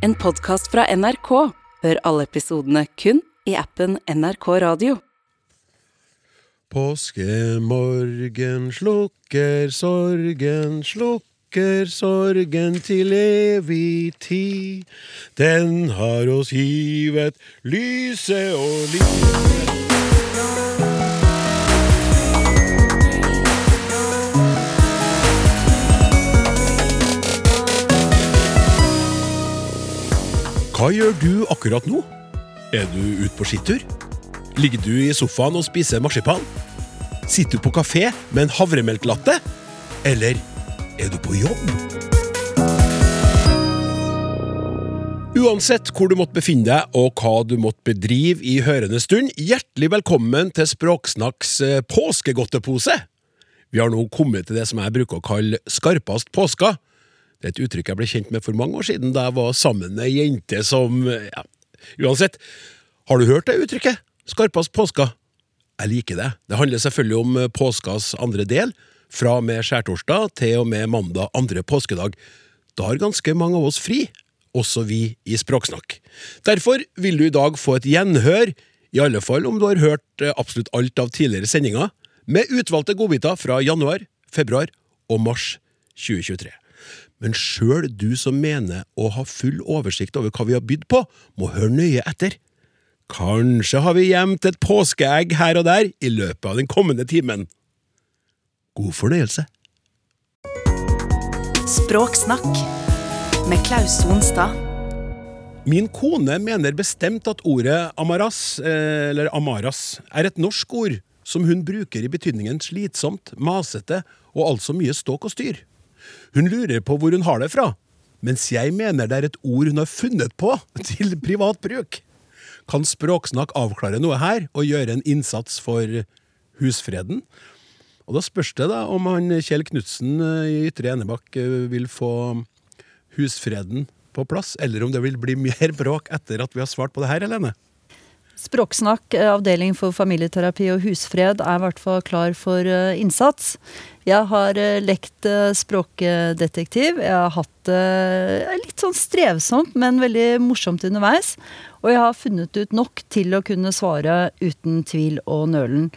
En podkast fra NRK. Hør alle episodene kun i appen NRK Radio. Påskemorgen slukker sorgen, slukker sorgen til evig tid. Den har oss givet lyse og livet. Hva gjør du akkurat nå? Er du ute på skitur? Ligger du i sofaen og spiser marsipan? Sitter du på kafé med en havremelklatte? Eller er du på jobb? Uansett hvor du måtte befinne deg og hva du måtte bedrive i hørende stund, hjertelig velkommen til Språksnakks eh, påskegodtepose! Vi har nå kommet til det som jeg bruker å kalle skarpest påska. Det er et uttrykk jeg ble kjent med for mange år siden, da jeg var sammen med ei jente som ja, Uansett, har du hørt det uttrykket? Skarpas påska? Jeg liker det. Det handler selvfølgelig om påskas andre del, fra og med skjærtorsdag til og med mandag andre påskedag. Da har ganske mange av oss fri, også vi i Språksnakk. Derfor vil du i dag få et gjenhør, i alle fall om du har hørt absolutt alt av tidligere sendinger, med utvalgte godbiter fra januar, februar og mars 2023. Men sjøl du som mener å ha full oversikt over hva vi har bydd på, må høre nøye etter. Kanskje har vi gjemt et påskeegg her og der i løpet av den kommende timen. God fornøyelse. Språksnakk med Klaus Sonstad. Min kone mener bestemt at ordet amaras, eh, eller amaras, er et norsk ord som hun bruker i betydningen slitsomt, masete og altså mye ståk og styr. Hun lurer på hvor hun har det fra, mens jeg mener det er et ord hun har funnet på til privat bruk. Kan Språksnakk avklare noe her og gjøre en innsats for husfreden? Og Da spørs det da om han Kjell Knutsen i Ytre Enebakk vil få husfreden på plass, eller om det vil bli mer bråk etter at vi har svart på det her, Helene? Språksnakk, avdeling for familieterapi og husfred, er i hvert fall klar for innsats. Jeg har lekt språkdetektiv. Jeg har hatt det litt sånn strevsomt, men veldig morsomt underveis. Og jeg har funnet ut nok til å kunne svare uten tvil og nølen.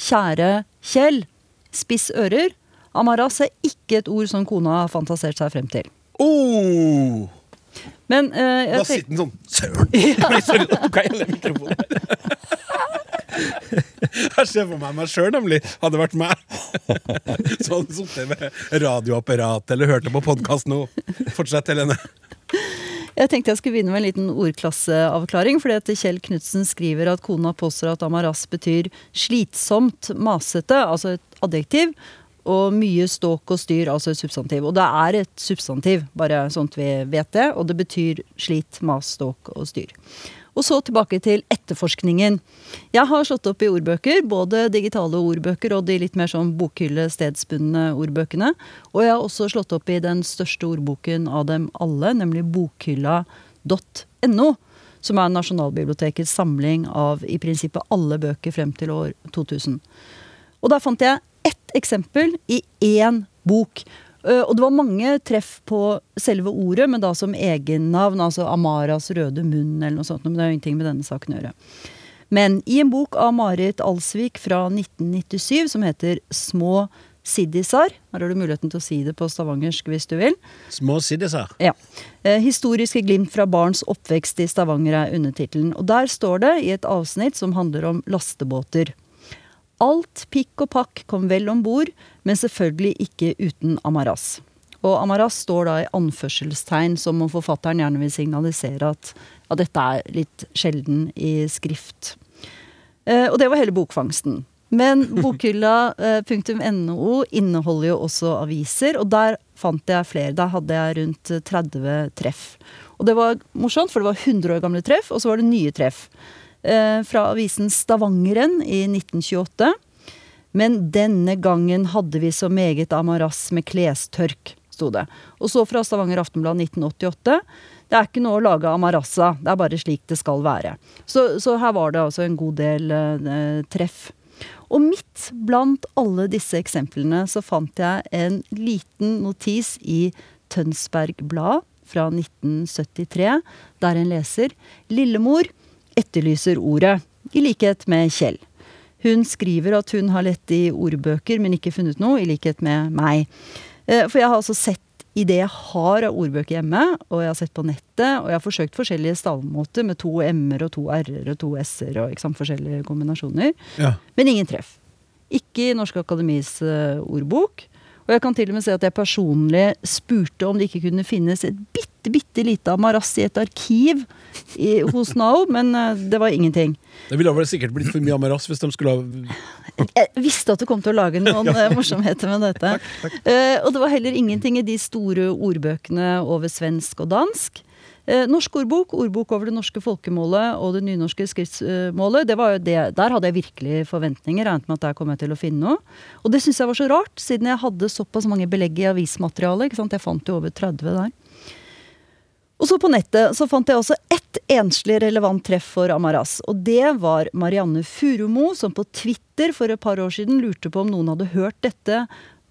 Kjære Kjell, spiss ører. Amaras er ikke et ord som kona har fantasert seg frem til. Oh! Men uh, Da sitter den sånn Søren! Ja. Sorry, da tok jeg hele mikrofonen. Jeg ser for meg meg sjøl, nemlig. Hadde vært meg. Så hadde sittet med radioapparat eller hørte på podkast nå. Fortsett, Helene. Jeg tenkte jeg skulle begynne med en liten ordklasseavklaring. fordi at Kjell Knutsen skriver at kona påstår at amaras betyr slitsomt, masete, altså et adjektiv. Og mye ståk og styr, altså et substantiv. Og det er et substantiv, bare at vi vet det. Og det betyr slit, mas, ståk og styr. Og så tilbake til etterforskningen. Jeg har slått opp i ordbøker, både digitale ordbøker og de litt mer sånn bokhylle, stedsbundne ordbøkene. Og jeg har også slått opp i den største ordboken av dem alle, nemlig bokhylla.no. Som er Nasjonalbibliotekets samling av i prinsippet alle bøker frem til år 2000. Og der fant jeg ett eksempel i én bok. Og det var mange treff på selve ordet, men da som egennavn. Altså Amaras røde munn eller noe sånt. Men det har ingenting med denne saken å gjøre. Men i en bok av Marit Alsvik fra 1997 som heter Små siddisar Her har du muligheten til å si det på stavangersk hvis du vil. Små siddisar. Ja. Eh, historiske glimt fra barns oppvekst i Stavanger er undertittelen. Og der står det i et avsnitt som handler om lastebåter. Alt pikk og pakk kom vel om bord, men selvfølgelig ikke uten Amaras. Og Amaras står da i anførselstegn, som om forfatteren gjerne vil signalisere at at dette er litt sjelden i skrift. Eh, og det var hele bokfangsten. Men bokhylla.no inneholder jo også aviser, og der fant jeg flere. Der hadde jeg rundt 30 treff. Og det var morsomt, for det var 100 år gamle treff, og så var det nye treff fra avisen Stavangeren i 1928. Men denne gangen hadde vi så meget amaras med klestørk, sto det. Og så fra Stavanger Aftenblad 1988. Det er ikke noe å lage amarassa, det er bare slik det skal være. Så, så her var det altså en god del eh, treff. Og midt blant alle disse eksemplene så fant jeg en liten notis i Tønsberg Blad fra 1973, der en leser Lillemor etterlyser ordet, i likhet med Kjell. Hun skriver at hun har lett i ordbøker, men ikke funnet noe, i likhet med meg. Eh, for jeg har altså sett i det jeg har av ordbøker hjemme, og jeg har sett på nettet, og jeg har forsøkt forskjellige stavmåter med to m-er og to r-er og to s-er og sant, forskjellige kombinasjoner. Ja. Men ingen treff. Ikke i Norsk Akademis uh, ordbok. Og jeg kan til og med si at jeg personlig spurte om det ikke kunne finnes et bitte, bitte lite amarass i et arkiv i, hos Nao, men uh, det var ingenting. Det ville vel sikkert blitt for mye Amaras hvis de skulle ha Jeg visste at du kom til å lage noen ja. morsomheter med dette. Uh, og det var heller ingenting i de store ordbøkene over svensk og dansk. Eh, norsk ordbok, ordbok over det norske folkemålet og det nynorske skriftsmålet, Det var jo det, der hadde jeg virkelig forventninger. Regnet med at der kom jeg til å finne noe. Og det syns jeg var så rart, siden jeg hadde såpass mange belegg i avismaterialet. Jeg fant jo over 30 der. Og så på nettet så fant jeg også ett enslig relevant treff for Amaras. Og det var Marianne Furumo, som på Twitter for et par år siden lurte på om noen hadde hørt dette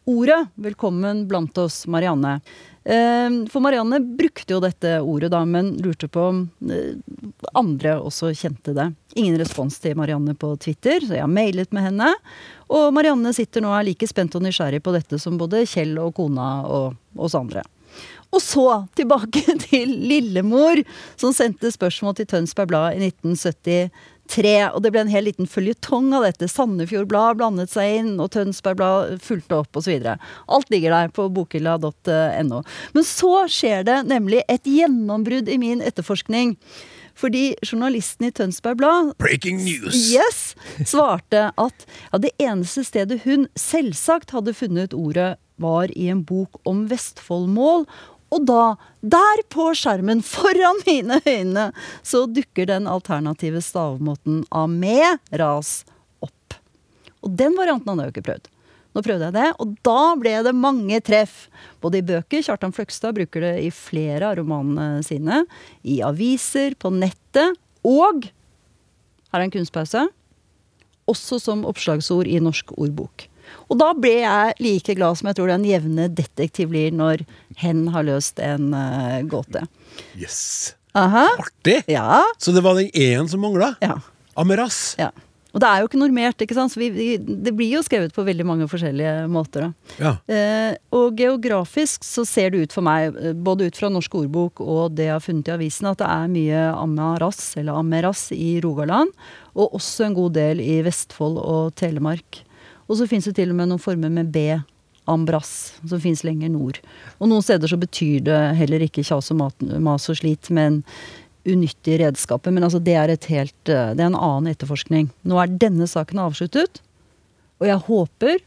ordet. Velkommen blant oss, Marianne. Ehm, for Marianne brukte jo dette ordet, da, men lurte på om eh, andre også kjente det. Ingen respons til Marianne på Twitter, så jeg har mailet med henne. Og Marianne sitter nå og er like spent og nysgjerrig på dette som både Kjell og kona og oss andre. Og så tilbake til Lillemor, som sendte spørsmål til Tønsberg Blad i 1970 tre, og det ble en hel liten føljetong av dette. Sandefjord Blad blandet seg inn, og Tønsberg Blad fulgte opp osv. Alt ligger der på bokhylla.no. Men så skjer det nemlig et gjennombrudd i min etterforskning. Fordi journalisten i Tønsberg Blad Breaking news! Yes, svarte at ja, det eneste stedet hun selvsagt hadde funnet ordet, var i en bok om Vestfoldmål, og da, der på skjermen foran mine øyne, så dukker den alternative stavemåten av med ras opp. Og den varianten hadde jeg jo ikke prøvd. Nå prøvde jeg det, og da ble det mange treff. Både i bøker, Kjartan Fløgstad bruker det i flere av romanene sine, i aviser, på nettet, og her er en kunstpause også som oppslagsord i Norsk ordbok. Og da ble jeg like glad som jeg tror den jevne detektiv blir når hen har løst en uh, gåte. Yes. Aha. Artig! Ja. Så det var den én som mangla? Ja. Amaras. ja. Og det er jo ikke normert, ikke sant? så vi, vi, det blir jo skrevet på veldig mange forskjellige måter. Ja. Eh, og geografisk så ser det ut for meg, eh, både ut fra Norsk ordbok og det jeg har funnet i avisen, at det er mye amaras, eller ameras, i Rogaland. Og også en god del i Vestfold og Telemark. Og så fins det til og med noen former med B. Ambras, som fins lenger nord. Og noen steder så betyr det heller ikke kjas og mas og slit, men unyttige redskaper. Men altså det er, helt, eh, det er en annen etterforskning. Nå er denne saken avsluttet, og jeg håper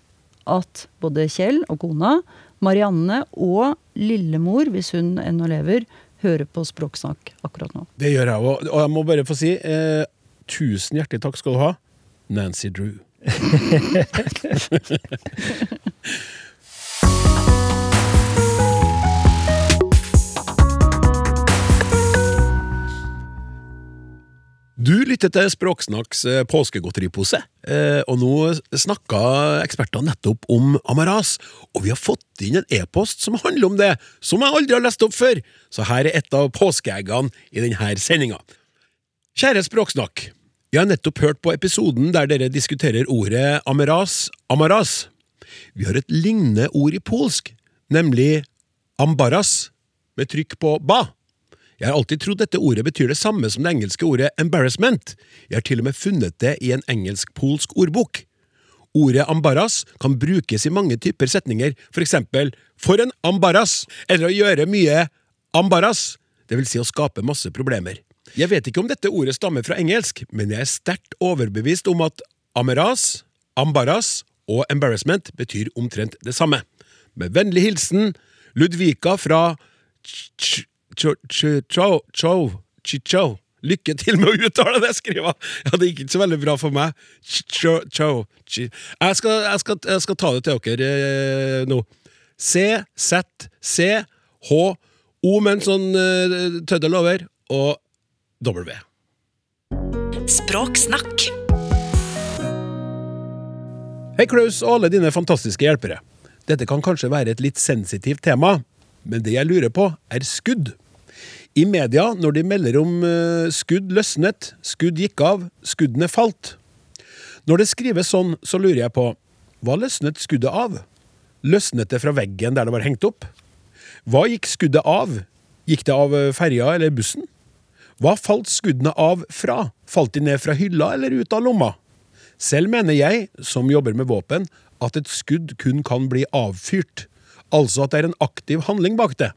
at både Kjell og kona, Marianne og lillemor, hvis hun ennå lever, hører på Språksnakk akkurat nå. Det gjør jeg òg. Og jeg må bare få si eh, tusen hjertelig takk skal du ha, Nancy Drew. Du lytter til Språksnakks eh, påskegodteripose, eh, og nå snakka ekspertene nettopp om Amaras, og vi har fått inn en e-post som handler om det, som jeg aldri har lest opp før, så her er et av påskeeggene i denne sendinga. Kjære Språksnakk, vi har nettopp hørt på episoden der dere diskuterer ordet Amaras, Amaras. Vi har et lignende ord i polsk, nemlig ambaras, med trykk på ba. Jeg har alltid trodd dette ordet betyr det samme som det engelske ordet embarrassment. Jeg har til og med funnet det i en engelsk-polsk ordbok. Ordet ambaras kan brukes i mange typer setninger, for eksempel for en ambaras, eller å gjøre mye ambaras, det vil si å skape masse problemer. Jeg vet ikke om dette ordet stammer fra engelsk, men jeg er sterkt overbevist om at amaras, ambaras og embarrassment betyr omtrent det samme. Med vennlig hilsen Ludvika fra Ch- Cho- Cho- Cho- Cho- Chicho. Lykke til med å uttale det, skriver jeg. Ja, det gikk ikke så veldig bra for meg. Jeg skal, jeg skal, jeg skal ta det til dere eh, nå. C, Z, C, H, O med en sånn eh, tøddel over, og W. Språksnakk. Hei, Klaus og alle dine fantastiske hjelpere. Dette kan kanskje være et litt sensitivt tema, men det jeg lurer på, er skudd. I media, når de melder om eh, skudd løsnet, skudd gikk av, skuddene falt. Når det skrives sånn, så lurer jeg på hva løsnet skuddet av? Løsnet det fra veggen der det var hengt opp? Hva gikk skuddet av? Gikk det av eh, ferja eller bussen? Hva falt skuddene av fra? Falt de ned fra hylla eller ut av lomma? Selv mener jeg, som jobber med våpen, at et skudd kun kan bli avfyrt. Altså at det er en aktiv handling bak det.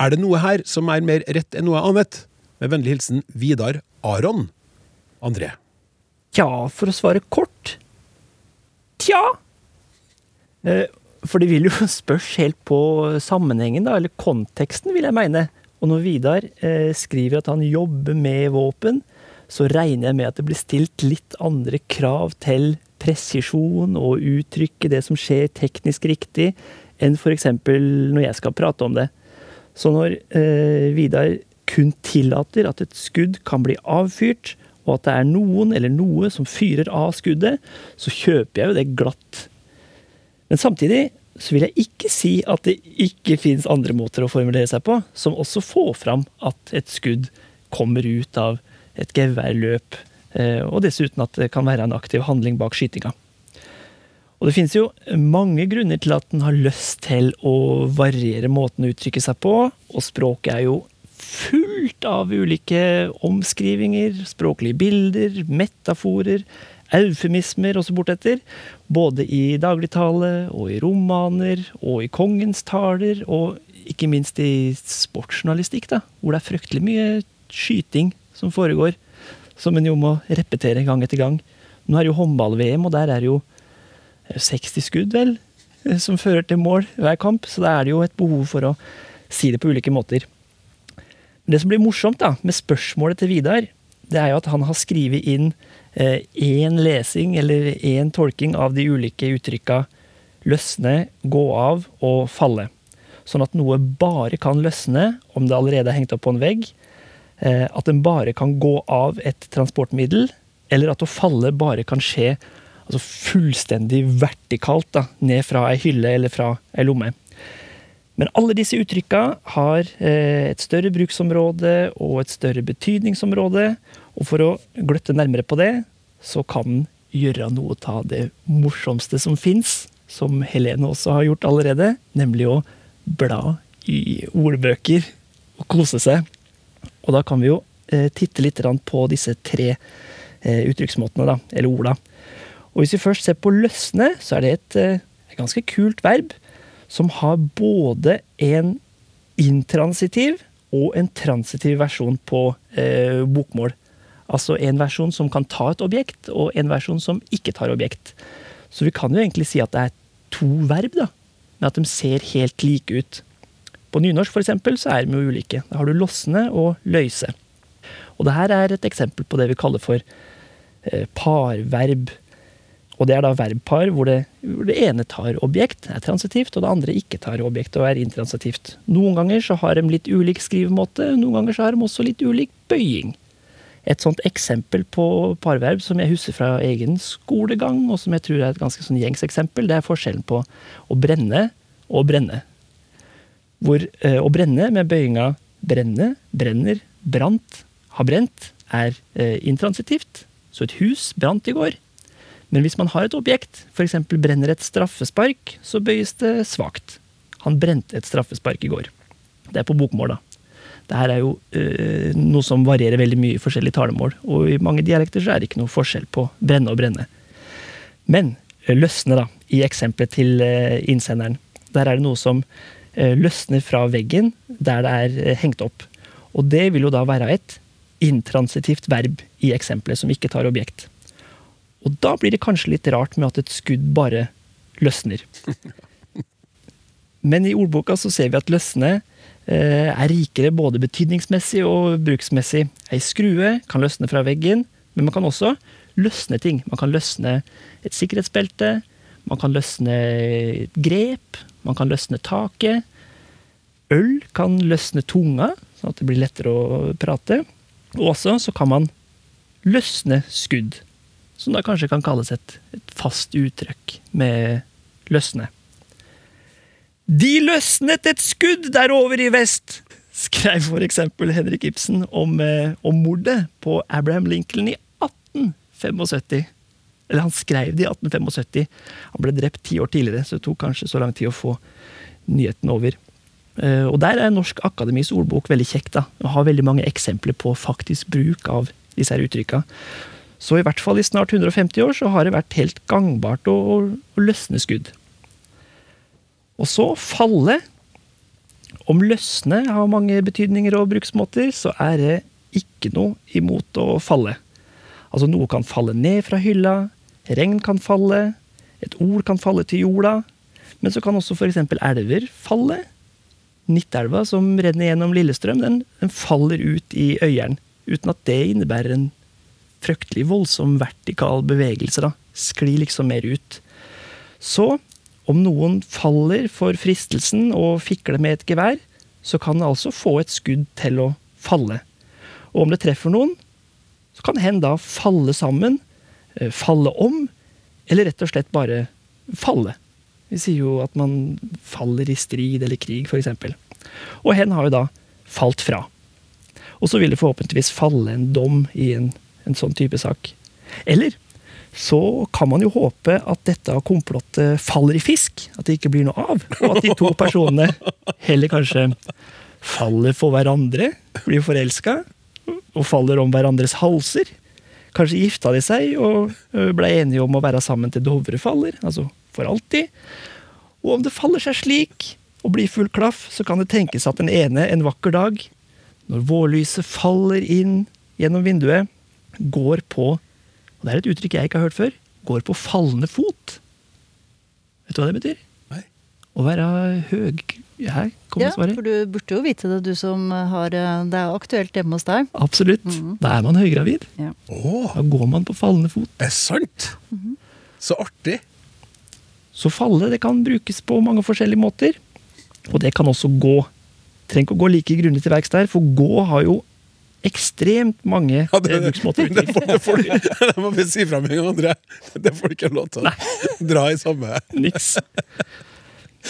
Er det noe her som er mer rett enn noe annet? Med vennlig hilsen Vidar Aron. André. Tja, for å svare kort Tja! Eh, For det vil jo spørs helt på sammenhengen, da, eller konteksten, vil jeg mene. Og når Vidar eh, skriver at han jobber med våpen, så regner jeg med at det blir stilt litt andre krav til presisjon og uttrykke det som skjer teknisk riktig, enn f.eks. når jeg skal prate om det. Så når eh, Vidar kun tillater at et skudd kan bli avfyrt, og at det er noen eller noe som fyrer av skuddet, så kjøper jeg jo det glatt. Men samtidig så vil jeg ikke si at det ikke finnes andre måter å formulere seg på, som også får fram at et skudd kommer ut av et geværløp, eh, og dessuten at det kan være en aktiv handling bak skytinga. Og det finnes jo mange grunner til at en har lyst til å variere måten å uttrykke seg på, og språket er jo fullt av ulike omskrivinger, språklige bilder, metaforer, eufemismer og så bortetter. Både i dagligtale og i romaner og i kongens taler, og ikke minst i sportsjournalistikk, da, hvor det er fryktelig mye skyting som foregår, som en jo må repetere gang etter gang. Nå er det jo håndball-VM, og der er det jo 60 skudd, vel, som fører til mål hver kamp, så da er det jo et behov for å si det på ulike måter. Det som blir morsomt da, med spørsmålet til Vidar, det er jo at han har skrevet inn én eh, lesing eller én tolking av de ulike uttrykka løsne, gå av og falle. Sånn at noe bare kan løsne om det allerede er hengt opp på en vegg. Eh, at den bare kan gå av et transportmiddel, eller at å falle bare kan skje altså fullstendig vertikalt da, ned fra ei hylle eller fra ei lomme. Men alle disse uttrykka har eh, et større bruksområde og et større betydningsområde. Og for å gløtte nærmere på det, så kan en gjøre noe av det morsomste som fins, som Helene også har gjort allerede, nemlig å bla i ordbøker og kose seg. Og da kan vi jo eh, titte litt på disse tre eh, uttrykksmåtene, eller orda. Og hvis vi først ser på løsne, så er det et, et ganske kult verb som har både en intransitiv og en transitiv versjon på eh, bokmål. Altså en versjon som kan ta et objekt, og en versjon som ikke tar objekt. Så vi kan jo egentlig si at det er to verb, da, men at de ser helt like ut. På nynorsk for eksempel, så er de jo ulike. Da har du losne og løyse. Og det her er et eksempel på det vi kaller for eh, parverb. Og det er da verbpar hvor det, hvor det, ene tar objekt, er transitivt, og det andre ikke tar objekt og er intransitivt. Noen ganger så har de litt ulik skrivemåte, noen ganger så har de også litt ulik bøying. Et sånt eksempel på parverb som jeg husker fra egen skolegang, og som jeg tror er et ganske sånn gjengs eksempel, det er forskjellen på å brenne og brenne. Hvor eh, å brenne med bøyinga brenne, brenner, brant, har brent, er eh, intransitivt. Så et hus brant i går. Men hvis man har et objekt, f.eks. brenner et straffespark, så bøyes det svakt. Han brente et straffespark i går. Det er på bokmål, da. Dette er jo eh, noe som varierer veldig mye i forskjellige talemål, og i mange dialekter så er det ikke noe forskjell på brenne og brenne. Men uh, løsne, da, i eksempelet til eh, innsenderen. Der er det noe som løsner fra veggen der det er hengt opp. Og det vil jo da være et intransitivt verb i eksempelet som ikke tar objekt. Og da blir det kanskje litt rart med at et skudd bare løsner. Men i ordboka så ser vi at løsne eh, er rikere både betydningsmessig og bruksmessig. Ei skrue kan løsne fra veggen, men man kan også løsne ting. Man kan løsne et sikkerhetsbelte, man kan løsne et grep, man kan løsne taket. Øl kan løsne tunga, sånn at det blir lettere å prate. Og også så kan man løsne skudd som da kanskje kan kalles et, et fast uttrykk med løsne. De løsnet et skudd derover i vest! skrev for eksempel Henrik Ibsen om, eh, om mordet på Abraham Lincoln i 1875. Eller han skrev det i 1875. Han ble drept ti år tidligere, så det tok kanskje så lang tid å få nyheten over. Eh, Og der er Norsk Akademis ordbok veldig kjekk. da, og har veldig mange eksempler på faktisk bruk av disse her uttrykka. Så i hvert fall i snart 150 år så har det vært helt gangbart å, å løsne skudd. Og så falle. Om løsne har mange betydninger og bruksmåter, så er det ikke noe imot å falle. Altså noe kan falle ned fra hylla, regn kan falle, et ord kan falle til jorda, men så kan også f.eks. elver falle. Nittelva som renner gjennom Lillestrøm, den, den faller ut i Øyeren, uten at det innebærer en fryktelig voldsom vertikal bevegelse. da. Sklir liksom mer ut. Så om noen faller for fristelsen å fikle med et gevær, så kan det altså få et skudd til å falle. Og om det treffer noen, så kan hen da falle sammen, eh, falle om, eller rett og slett bare falle. Vi sier jo at man faller i strid eller krig, f.eks. Og hen har jo da falt fra. Og så vil det forhåpentligvis falle en dom i en, en sånn type sak. Eller så kan man jo håpe at dette komplottet faller i fisk. At det ikke blir noe av. Og at de to personene heller kanskje faller for hverandre, blir forelska, og faller om hverandres halser. Kanskje gifta de seg og ble enige om å være sammen til Dovre faller, altså for alltid. Og om det faller seg slik, og blir full klaff, så kan det tenkes at den ene en vakker dag, når vårlyset faller inn gjennom vinduet, går på Og det er et uttrykk jeg ikke har hørt før. Går på fallende fot. Vet du hva det betyr? Nei. Å være høg... Ja, kommer Ja, svaret. for du burde jo vite det, du som har eh, Det er aktuelt hjemme hos deg. Absolutt. Da er man høygravid. Å, Da går man på fallende fot. er sant? Så artig. Så falle det kan brukes på mange forskjellige måter. Og det kan også gå. Trenger ikke å gå like grundig til verks der, for gå har jo ekstremt mange Ja, det, eh, bruksmåter. det, får, det, får, det må vi si fra med en gang, André. Det får du ikke lov til å dra i samme Niks.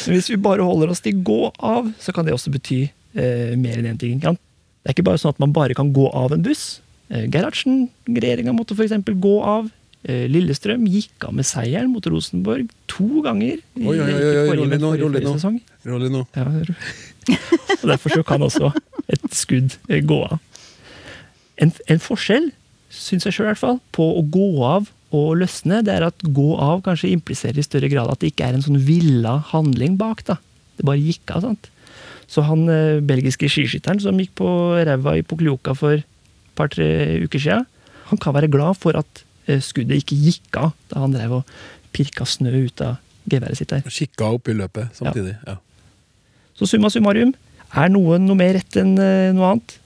Men hvis vi bare holder oss til gå av, så kan det også bety eh, mer enn én ting. Kan? Det er ikke bare sånn at man bare kan gå av en buss. Eh, Gerhardsen, regjeringa, måtte f.eks. gå av. Eh, Lillestrøm gikk av med seieren mot Rosenborg to ganger. i- Oi, oi, oi, ikke oi, rolig nå, rolig nå. Rolig nå. Ja, og derfor så kan også et skudd eh, gå av. En, en forskjell, syns jeg sjøl i hvert fall, på å gå av og løsne, det er at gå av kanskje impliserer i større grad at det ikke er en sånn villa handling bak. da. Det bare gikk av. sant? Så han eh, belgiske skiskytteren som gikk på ræva i Poklioka for et par-tre uker siden, han kan være glad for at eh, skuddet ikke gikk av da han drev og pirka snø ut av geværet sitt der. Kikka opp i løpet samtidig. Ja. Så summa summarum, er noe noe mer rett enn eh, noe annet?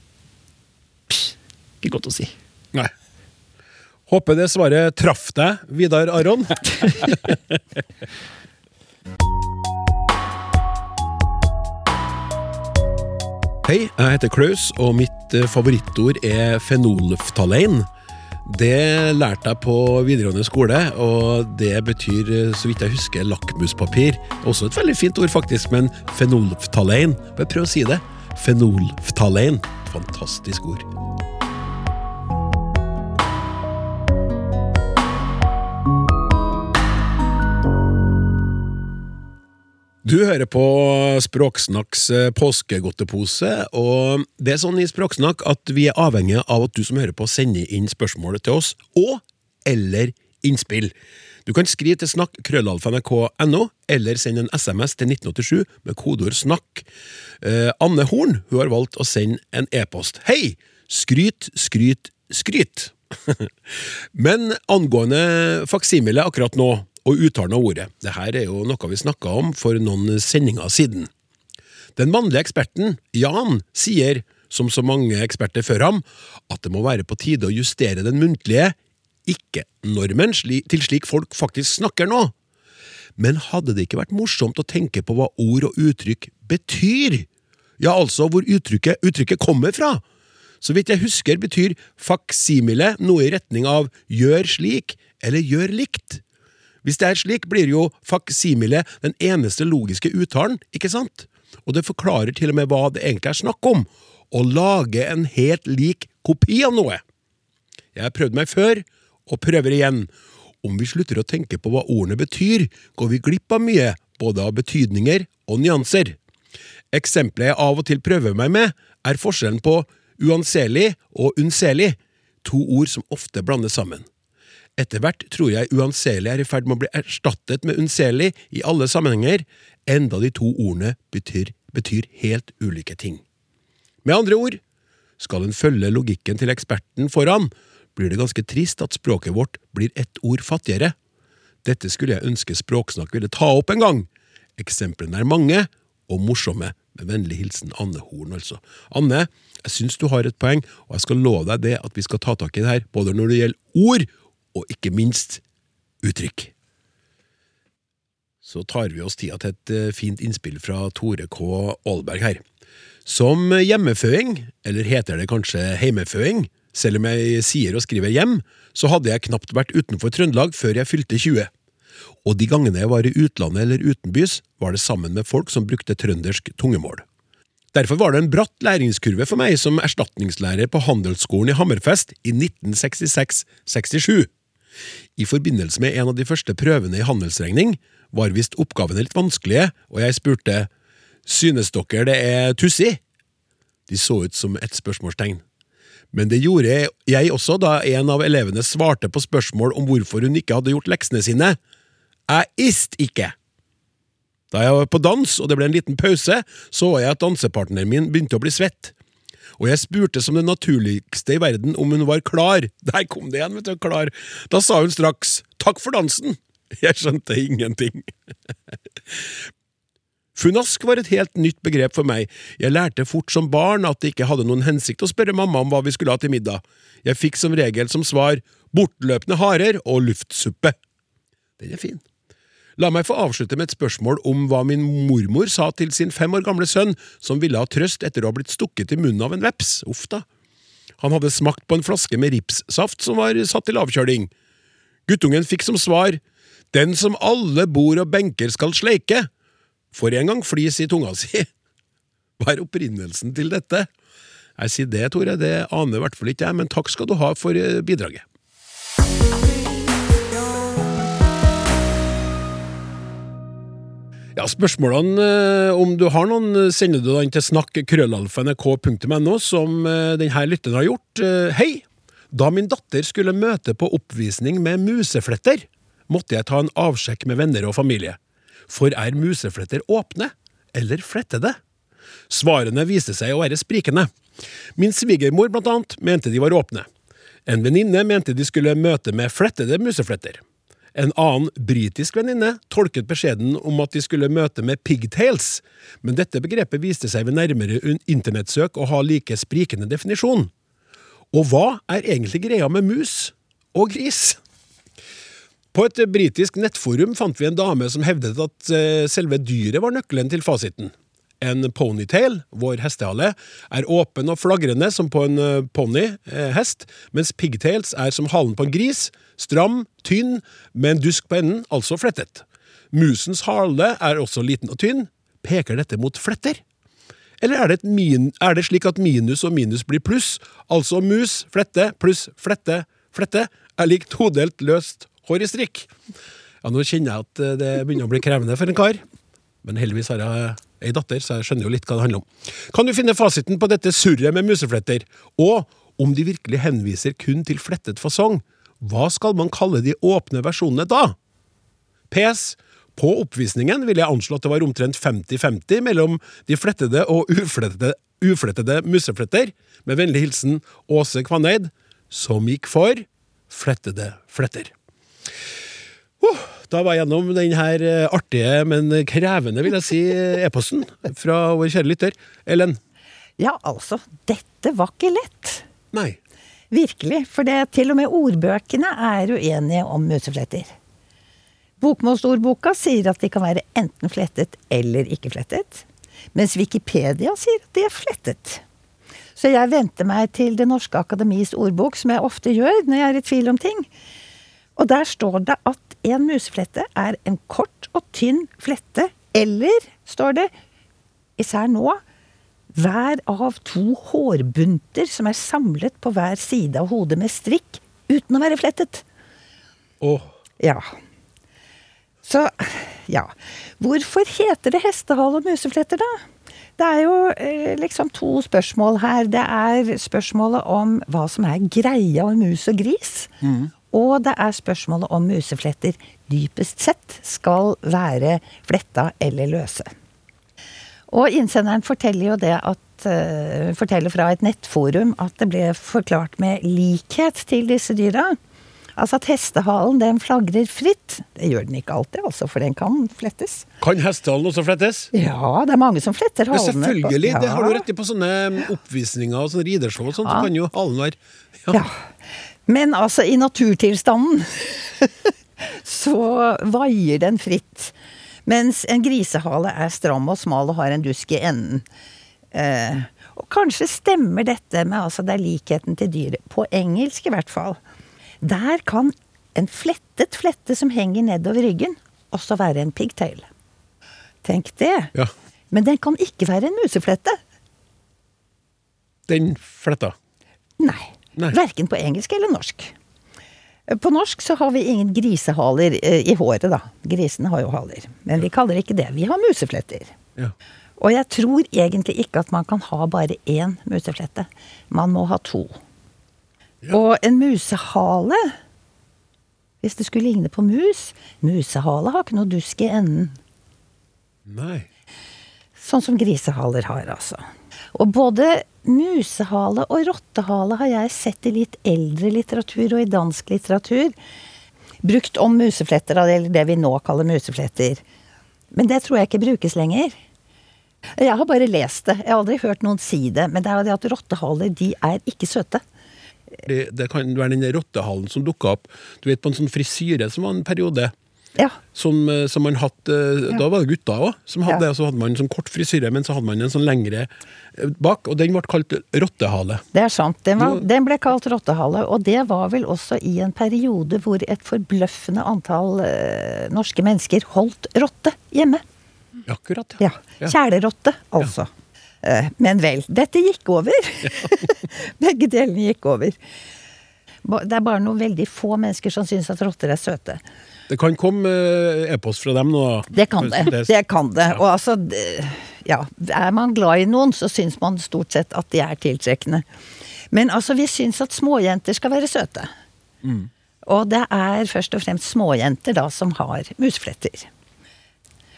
Ikke godt å si. Nei. Håper det svaret traff deg, Vidar Aron. Hei, jeg heter Klaus, og mitt eh, favorittord er fenolftalein. Det lærte jeg på videregående skole, og det betyr, eh, så vidt jeg husker, lakmuspapir. Også et veldig fint ord, faktisk, men fenolftalein. Bare prøv å si det. Fenolftalein. Fantastisk ord. Du hører på Språksnakks eh, påskegodtepose, og det er sånn i Språksnakk at vi er avhengig av at du som hører på, sender inn spørsmålet til oss, og eller innspill. Du kan skrive til snakk krøllalfa.nrk.no, eller sende en SMS til 1987 med kodeord 'snakk'. Eh, Anne Horn hun har valgt å sende en e-post. Hei! Skryt, skryt, skryt! Men angående faksimile akkurat nå, og uttalen av ordet, det her er jo noe vi snakka om for noen sendinger siden. Den mannlige eksperten, Jan, sier, som så mange eksperter før ham, at det må være på tide å justere den muntlige ikke-normen til slik folk faktisk snakker nå. Men hadde det ikke vært morsomt å tenke på hva ord og uttrykk betyr? Ja, altså hvor uttrykket, uttrykket kommer fra. Så vidt jeg husker betyr faksimile noe i retning av gjør slik eller gjør likt. Hvis det er slik, blir jo faksimile den eneste logiske uttalen, ikke sant? og det forklarer til og med hva det egentlig er snakk om, å lage en helt lik kopi av noe. Jeg har prøvd meg før, og prøver igjen. Om vi slutter å tenke på hva ordene betyr, går vi glipp av mye, både av betydninger og nyanser. Eksempelet jeg av og til prøver meg med, er forskjellen på uanselig og unnselig, to ord som ofte blandes sammen. Etter hvert tror jeg uanselig er i ferd med å bli erstattet med unnselig i alle sammenhenger, enda de to ordene betyr, betyr helt ulike ting. Med andre ord, skal en følge logikken til eksperten foran, blir det ganske trist at språket vårt blir ett ord fattigere. Dette skulle jeg ønske Språksnakk ville ta opp en gang. Eksemplene er mange og morsomme. Med vennlig hilsen Anne Horn, altså. Anne, jeg syns du har et poeng, og jeg skal love deg det at vi skal ta tak i det her, både når det gjelder ord, og ikke minst uttrykk. Så tar vi oss tida til et eh, fint innspill fra Tore K. Aalberg her. Som hjemmeføing, eller heter det kanskje heimeføing, selv om jeg sier og skriver hjem, så hadde jeg knapt vært utenfor Trøndelag før jeg fylte 20. Og de gangene jeg var i utlandet eller utenbys, var det sammen med folk som brukte trøndersk tungemål. Derfor var det en bratt læringskurve for meg som erstatningslærer på Handelsskolen i Hammerfest i 1966–67. I forbindelse med en av de første prøvene i handelsregning var visst oppgavene litt vanskelige, og jeg spurte synes dere det er tussig? De så ut som et spørsmålstegn. Men det gjorde jeg også da en av elevene svarte på spørsmål om hvorfor hun ikke hadde gjort leksene sine. Jeg ist ikke! Da jeg var på dans og det ble en liten pause, så jeg at dansepartneren min begynte å bli svett. Og jeg spurte som det naturligste i verden om hun var klar. Der kom det igjen, vet du, klar. Da sa hun straks takk for dansen. Jeg skjønte ingenting. Funask var et helt nytt begrep for meg. Jeg lærte fort som barn at det ikke hadde noen hensikt å spørre mamma om hva vi skulle ha til middag. Jeg fikk som regel som svar bortløpende harer og luftsuppe. Den er fin. La meg få avslutte med et spørsmål om hva min mormor sa til sin fem år gamle sønn, som ville ha trøst etter å ha blitt stukket i munnen av en veps. Uff da. Han hadde smakt på en flaske med ripssaft som var satt til avkjøling. Guttungen fikk som svar Den som alle bord og benker skal sleike, får en gang flis i tunga si. Hva er opprinnelsen til dette? Jeg sier det, Tore, det aner i hvert fall ikke jeg, men takk skal du ha for eh, bidraget. Ja, Spørsmålene, eh, om du har noen, eh, sender du den til snakk.krøllalfa.nrk.no, som eh, denne lytteren har gjort. Hei! Da min datter skulle møte på oppvisning med musefletter, måtte jeg ta en avsjekk med venner og familie. For er musefletter åpne, eller flettede? Svarene viste seg å være sprikende. Min svigermor blant annet mente de var åpne. En venninne mente de skulle møte med flettede musefletter. En annen britisk venninne tolket beskjeden om at de skulle møte med pigtails, men dette begrepet viste seg ved nærmere internettsøk å ha like sprikende definisjon. Og hva er egentlig greia med mus og gris? På et britisk nettforum fant vi en dame som hevdet at eh, selve dyret var nøkkelen til fasiten. En ponytail, vår hestehale, er åpen og flagrende som på en ponyhest, eh, mens pigtails er som halen på en gris, stram, tynn, med en dusk på enden, altså flettet. Musens hale er også liten og tynn. Peker dette mot fletter? Eller er det, min, er det slik at minus og minus blir pluss, altså mus, flette, pluss flette, flette, er lik todelt løst hår i strikk? Ja, nå kjenner jeg at eh, det begynner å bli krevende for en kar, men heldigvis har jeg ei datter, så jeg skjønner jo litt hva det handler om. Kan du finne fasiten på dette surret med musefletter? Og om de virkelig henviser kun til flettet fasong, hva skal man kalle de åpne versjonene da? PS. På oppvisningen vil jeg anslå at det var omtrent 50-50 mellom de flettede og uflettede, uflettede musefletter. Med vennlig hilsen Åse Kvaneid, som gikk for flettede fletter. Oh, da var jeg gjennom denne eh, artige, men krevende, vil jeg si, e-posten fra vår kjære lytter. Ellen? Ja, altså, dette var ikke lett. Nei. Virkelig. For det, til og med ordbøkene er uenige om musefletter. Bokmålsordboka sier at de kan være enten flettet eller ikke flettet. Mens Wikipedia sier at de er flettet. Så jeg venter meg til Det norske akademis ordbok, som jeg ofte gjør når jeg er i tvil om ting. Og der står det at en museflette er en kort og tynn flette, eller, står det, især nå, hver av to hårbunter som er samlet på hver side av hodet med strikk, uten å være flettet. Åh, Ja. Så, ja. Hvorfor heter det hestehale og musefletter, da? Det er jo eh, liksom to spørsmål her. Det er spørsmålet om hva som er greia med mus og gris. Og det er spørsmålet om musefletter dypest sett skal være fletta eller løse. Og innsenderen forteller jo det at eh, forteller fra et nettforum at det ble forklart med likhet til disse dyra. Altså at hestehalen den flagrer fritt. Det gjør den ikke alltid, altså, for den kan flettes. Kan hestehalen også flettes? Ja, det er mange som fletter Ja, halene. på- selvfølgelig, det har du rett i på sånne oppvisninger og sånne rideshow og sånt, Ja. så kan jo halen være Ja. Men altså, i naturtilstanden så vaier den fritt. Mens en grisehale er stram og smal og har en dusk i enden. Eh, og kanskje stemmer dette med altså det er likheten til dyret. På engelsk i hvert fall. Der kan en flettet flette som henger nedover ryggen, også være en pigtail. Tenk det. Ja, Men den kan ikke være en museflette. den fletta. Nei. Nei. Verken på engelsk eller norsk. På norsk så har vi ingen grisehaler eh, i håret, da. Grisene har jo haler. Men vi kaller det ikke det. Vi har musefletter. Ja. Og jeg tror egentlig ikke at man kan ha bare én museflette. Man må ha to. Ja. Og en musehale Hvis det skulle ligne på mus Musehale har ikke noe dusk i enden. Nei. Sånn som grisehaler har, altså. Og både musehale og rottehale har jeg sett i litt eldre litteratur og i dansk litteratur. Brukt om musefletter, eller det vi nå kaller musefletter. Men det tror jeg ikke brukes lenger. Jeg har bare lest det. Jeg har aldri hørt noen si det. Men det er jo det at rottehaler, de er ikke søte. Det, det kan være den rottehalen som dukka opp Du vet på en sånn frisyre som var en periode. Ja. Som, eh, som man hatt eh, Da var det gutta òg Ja. Så hadde man en sånn kort frisyre, men så hadde man en sånn lengre eh, bak, og den ble kalt rottehale. Det er sant. Den, var, den ble kalt rottehale, og det var vel også i en periode hvor et forbløffende antall eh, norske mennesker holdt rotte hjemme. Akkurat. Ja. Kjælerotte, altså. Eh, men vel. Dette gikk over. Begge delene gikk over. Det er bare noen veldig få mennesker som syns at rotter er søte. Det kan komme eh, e-post fra dem nå. Det kan det. Det kan det. Og altså Ja, er man glad i noen, så syns man stort sett at de er tiltrekkende. Men altså, vi syns at småjenter skal være søte. Og det er først og fremst småjenter da som har musfletter.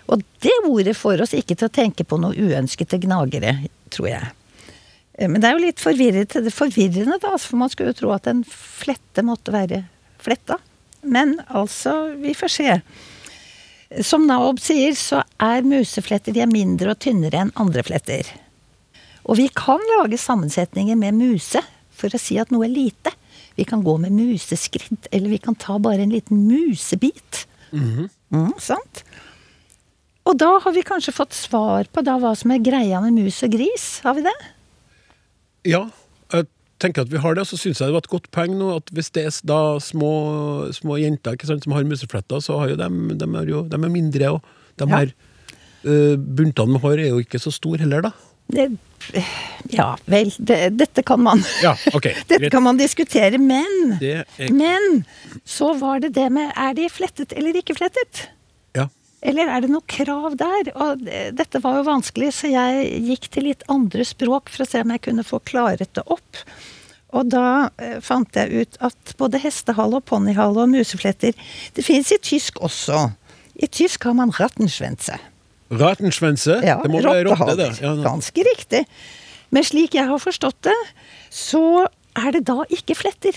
Og det ordet får oss ikke til å tenke på noe uønskede gnagere, tror jeg. Eh, Men det er jo litt forvirrende, forvirrende da, for man skulle jo tro at en flette måtte være fletta. Men altså, vi får se. Som Naob sier, så er musefletter de er mindre og tynnere enn andre fletter. Og vi kan lage sammensetninger med muse for å si at noe er lite. Vi kan gå med museskritt, eller vi kan ta bare en liten musebit. mm, sant? Og da har vi kanskje fått svar på da hva som er greia med mus og gris. Har vi det? Ja, tenker at vi har det, så syns jeg det var et godt poeng nå at hvis det er da små, små jenter sant, som har musefletter, så har jo dem, de er jo de er mindre, og de Ja. her uh, buntene med hår er jo ikke så store heller, da. det ja, vel, det, dette kan man Ja, okay. Dette kan man diskutere, men er- Men så var det det med Er de flettet eller ikke flettet? Eller er det noe krav der? Og dette var jo vanskelig, så jeg gikk til litt andre språk for å se om jeg kunne få klaret det opp. Og da eh, fant jeg ut at både hestehale og ponnihale og musefletter Det fins i tysk også. I tysk har man rattenschwänze. Rattenschwänze? Ja, det må være rotte, det. Ja, Ganske riktig. Men slik jeg har forstått det, så er det da ikke fletter.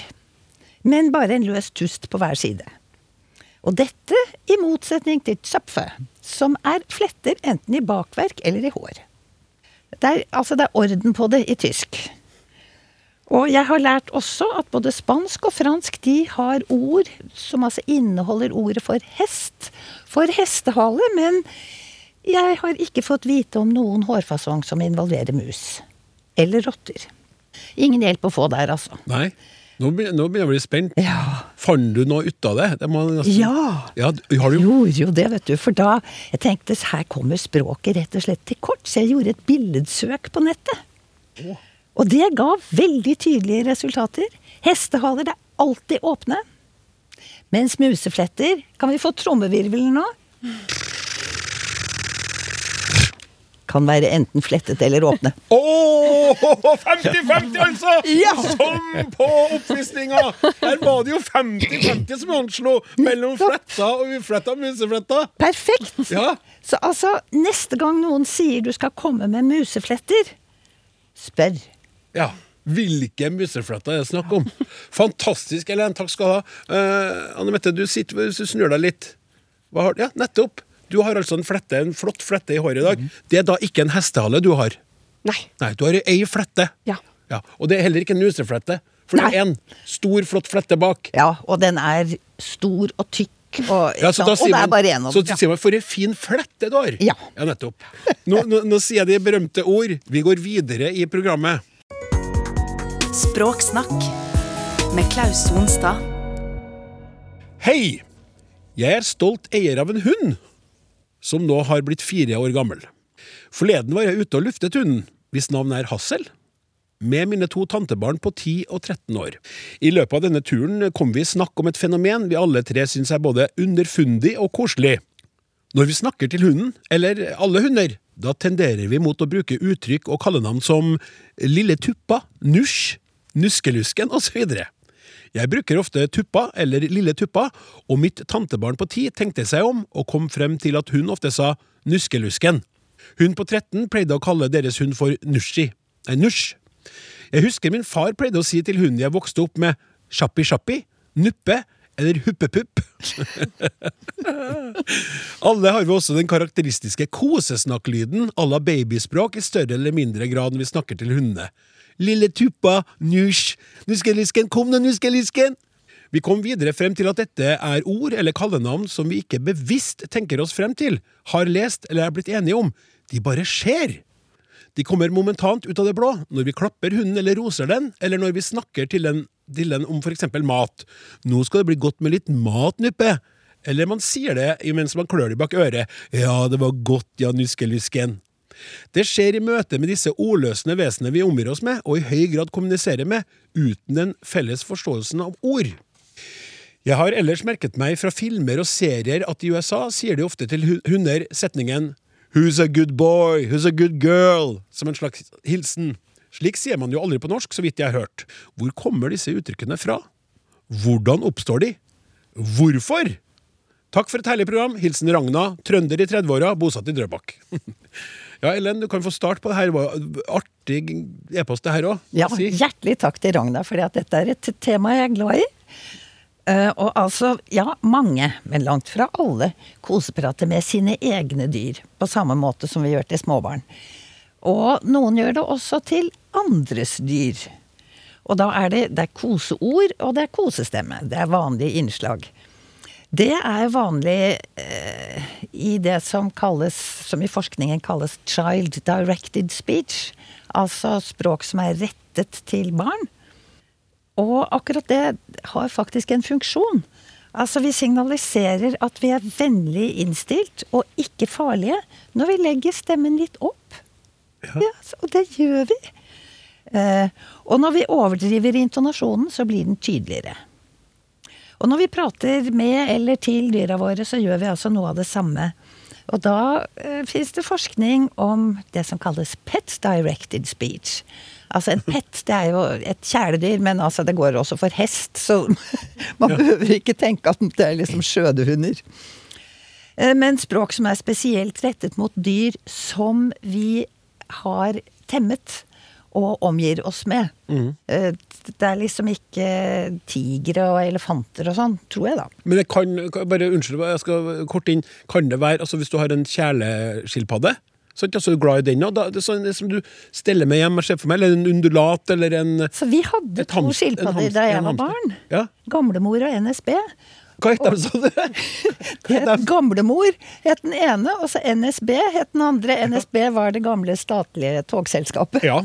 Men bare en løs tust på hver side. Og dette i motsetning til zöpfe, som er fletter enten i bakverk eller i hår. Det er, altså det er orden på det i tysk. Og jeg har lært også at både spansk og fransk de har ord som altså inneholder ordet for hest, for hestehale, men jeg har ikke fått vite om noen hårfasong som involverer mus. Eller rotter. Ingen hjelp å få der, altså. Nei. Nå nå begynner jeg å bli spent. Ja. Fant du noe ut av det? det nesten- Ja. ja. du- Har du Gjorde jo det, vet du. For da jeg tenkte her kommer språket rett og slett til kort, så jeg gjorde et billedsøk på nettet. Og det ga veldig tydelige resultater. Hestehaler er alltid åpne. Mens musefletter Kan vi få trommevirvelen nå? Kan være enten flettet eller åpne. Åh, 50-50 altså! Ja. Som på oppvisninga! Der var det jo 50-50 som anslo mellom fletta og ufletta musefletta. Perfekt! Ja. Så altså, neste gang noen sier du skal komme med musefletter, spør. ja. Hvilke musefletter er det snakk om? Fantastisk, Elen. Takk skal du ha. Uh, Anne Mette, du sitter hvis du snur deg litt. Hva har, ja, nettopp. Du har altså en flette, en flott flette i håret i dag. Det er da ikke en hestehale du har? Nei. Nei, du har ei flette. Ja. Ja, Og det er heller ikke en nuseflette. For det er en stor, flott flette bak. Ja, og den er stor og tykk, og, Ja, så da og sier man, er bare én så ja. sier man 'for en fin flette du har'. Ja. nettopp. Nå, nå, nå sier jeg de berømte ord. Vi går videre i programmet. Språksnakk med Klaus Sonstad. Hei! Jeg er stolt eier av en hund, som nå har blitt fire år gammel. Forleden var jeg ute og luftet hunden, hvis navn er Hassel, med mine to tantebarn på 10 og 13 år. I løpet av denne turen kom vi i snakk om et fenomen vi alle tre syns er både underfundig og koselig. Når vi snakker til hunden, eller alle hunder, da tenderer vi mot å bruke uttrykk og kallenavn som Lille Tuppa, Nusj, Nuskelusken osv. Jeg bruker ofte Tuppa eller Lille Tuppa, og mitt tantebarn på ti tenkte seg om og kom frem til at hun ofte sa Nuskelusken. Hun på 13 pleide å kalle deres hund for Nushi. Nei, Nusj. Jeg husker min far pleide å si til hunden jeg vokste opp med Sjappi-sjappi, Nuppe eller Huppepupp. Alle har vi også den karakteristiske kosesnakklyden à la babyspråk i større eller mindre grad når vi snakker til hundene. Lille tuppa, nusj, nuskelisken, kom nå, nuskelisken! Vi kom videre frem til at dette er ord eller kallenavn som vi ikke bevisst tenker oss frem til, har lest eller er blitt enige om. De bare skjer. De kommer momentant ut av det blå, når vi klapper hunden eller roser den, eller når vi snakker til den, til den om for eksempel mat. Nå skal det bli godt med litt mat, Nuppe. Eller man sier det mens man klør det bak øret. Ja, det var godt, ja, nuskelusken. Det skjer i møte med disse ordløsende vesenene vi omgir oss med, og i høy grad kommuniserer med, uten den felles forståelsen av ord. Jeg har ellers merket meg fra filmer og serier at i USA sier de ofte til hunder setningen Who's a good boy? Who's a good girl? Som en slags hilsen. Slik sier man jo aldri på norsk, så vidt jeg har hørt. Hvor kommer disse uttrykkene fra? Hvordan oppstår de? Hvorfor? Takk for et herlig program. Hilsen Ragna, trønder i 30-åra, bosatt i Drøbak. ja, Ellen, du kan få start på det her. Det var Artig e-post, det her òg. Ja, hjertelig takk til Ragna, for dette er et tema jeg er glad i. Eh, og altså, ja, mange, men langt fra alle, koseprater med sine egne dyr. På samme måte som vi gjør til småbarn. Og noen gjør det også til andres dyr. Og da er det, det er koseord, og det er kosestemme. Det er vanlige innslag. Det er vanlig eh, i det som kalles, som i forskningen kalles child directed speech. Altså språk som er rettet til barn. Og akkurat det har faktisk en funksjon. Altså Vi signaliserer at vi er vennlig innstilt og ikke farlige når vi legger stemmen litt opp. Ja. så- og det gjør vi. Eh, og når vi overdriver intonasjonen, så blir den tydeligere. Og når vi prater med eller til dyra våre, så gjør vi altså noe av det samme. Og da eh, fins det forskning om det som kalles pet directed speech. Altså en pet, det er jo et kjæledyr, men altså det går også for hest, så man behøver ikke tenke at det er liksom skjødehunder. Eh, Men språk som er spesielt rettet mot dyr som vi har temmet og omgir oss med. Mm. Det er liksom ikke tigre og elefanter og sånn, tror jeg da. Men det kan, bare unnskyld, jeg skal kort inn. Kan det være, altså hvis du har en kjæleskilpadde, så er du glad i den, det er sånn som du steller med hjem, jeg ser for meg, eller en undulat, eller en Så vi hadde to skilpadder da jeg var barn. Ja. Gamlemor og NSB. Hva het de, sa du? Det het Gamlemor het den ene, og så NSB het den andre. NSB var det gamle statlige togselskapet. Ja,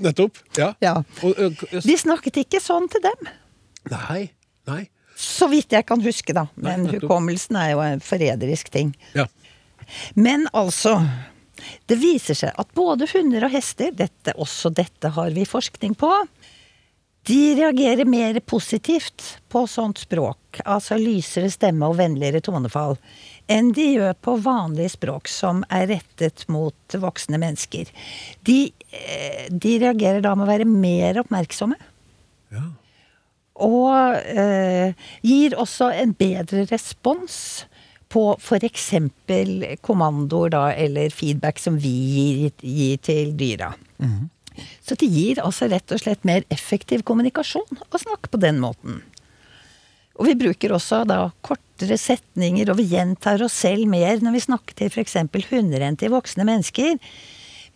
nettopp. Ja. Ja. Og, og, De snakket ikke sånn til dem. nei, nei. Så vidt jeg kan huske, da. Men Nei, hukommelsen er jo en forræderisk ting. Ja. Men altså Det viser seg at både hunder og hester, dette, også dette har vi forskning på, de reagerer mer positivt på sånt språk, altså lysere stemme og vennligere tonefall, enn de gjør på vanlig språk som er rettet mot voksne mennesker. De, eh, de reagerer da med å være mer oppmerksomme. Ja. Og eh, gir også en bedre respons på f.eks. kommandoer da, eller feedback som vi gir, gir til dyra. Så det gir altså rett og slett mer effektiv kommunikasjon å snakke på den måten. Og vi bruker også da kortere setninger, og vi gjentar oss selv mer når vi snakker til f.eks. hunder enn til voksne mennesker.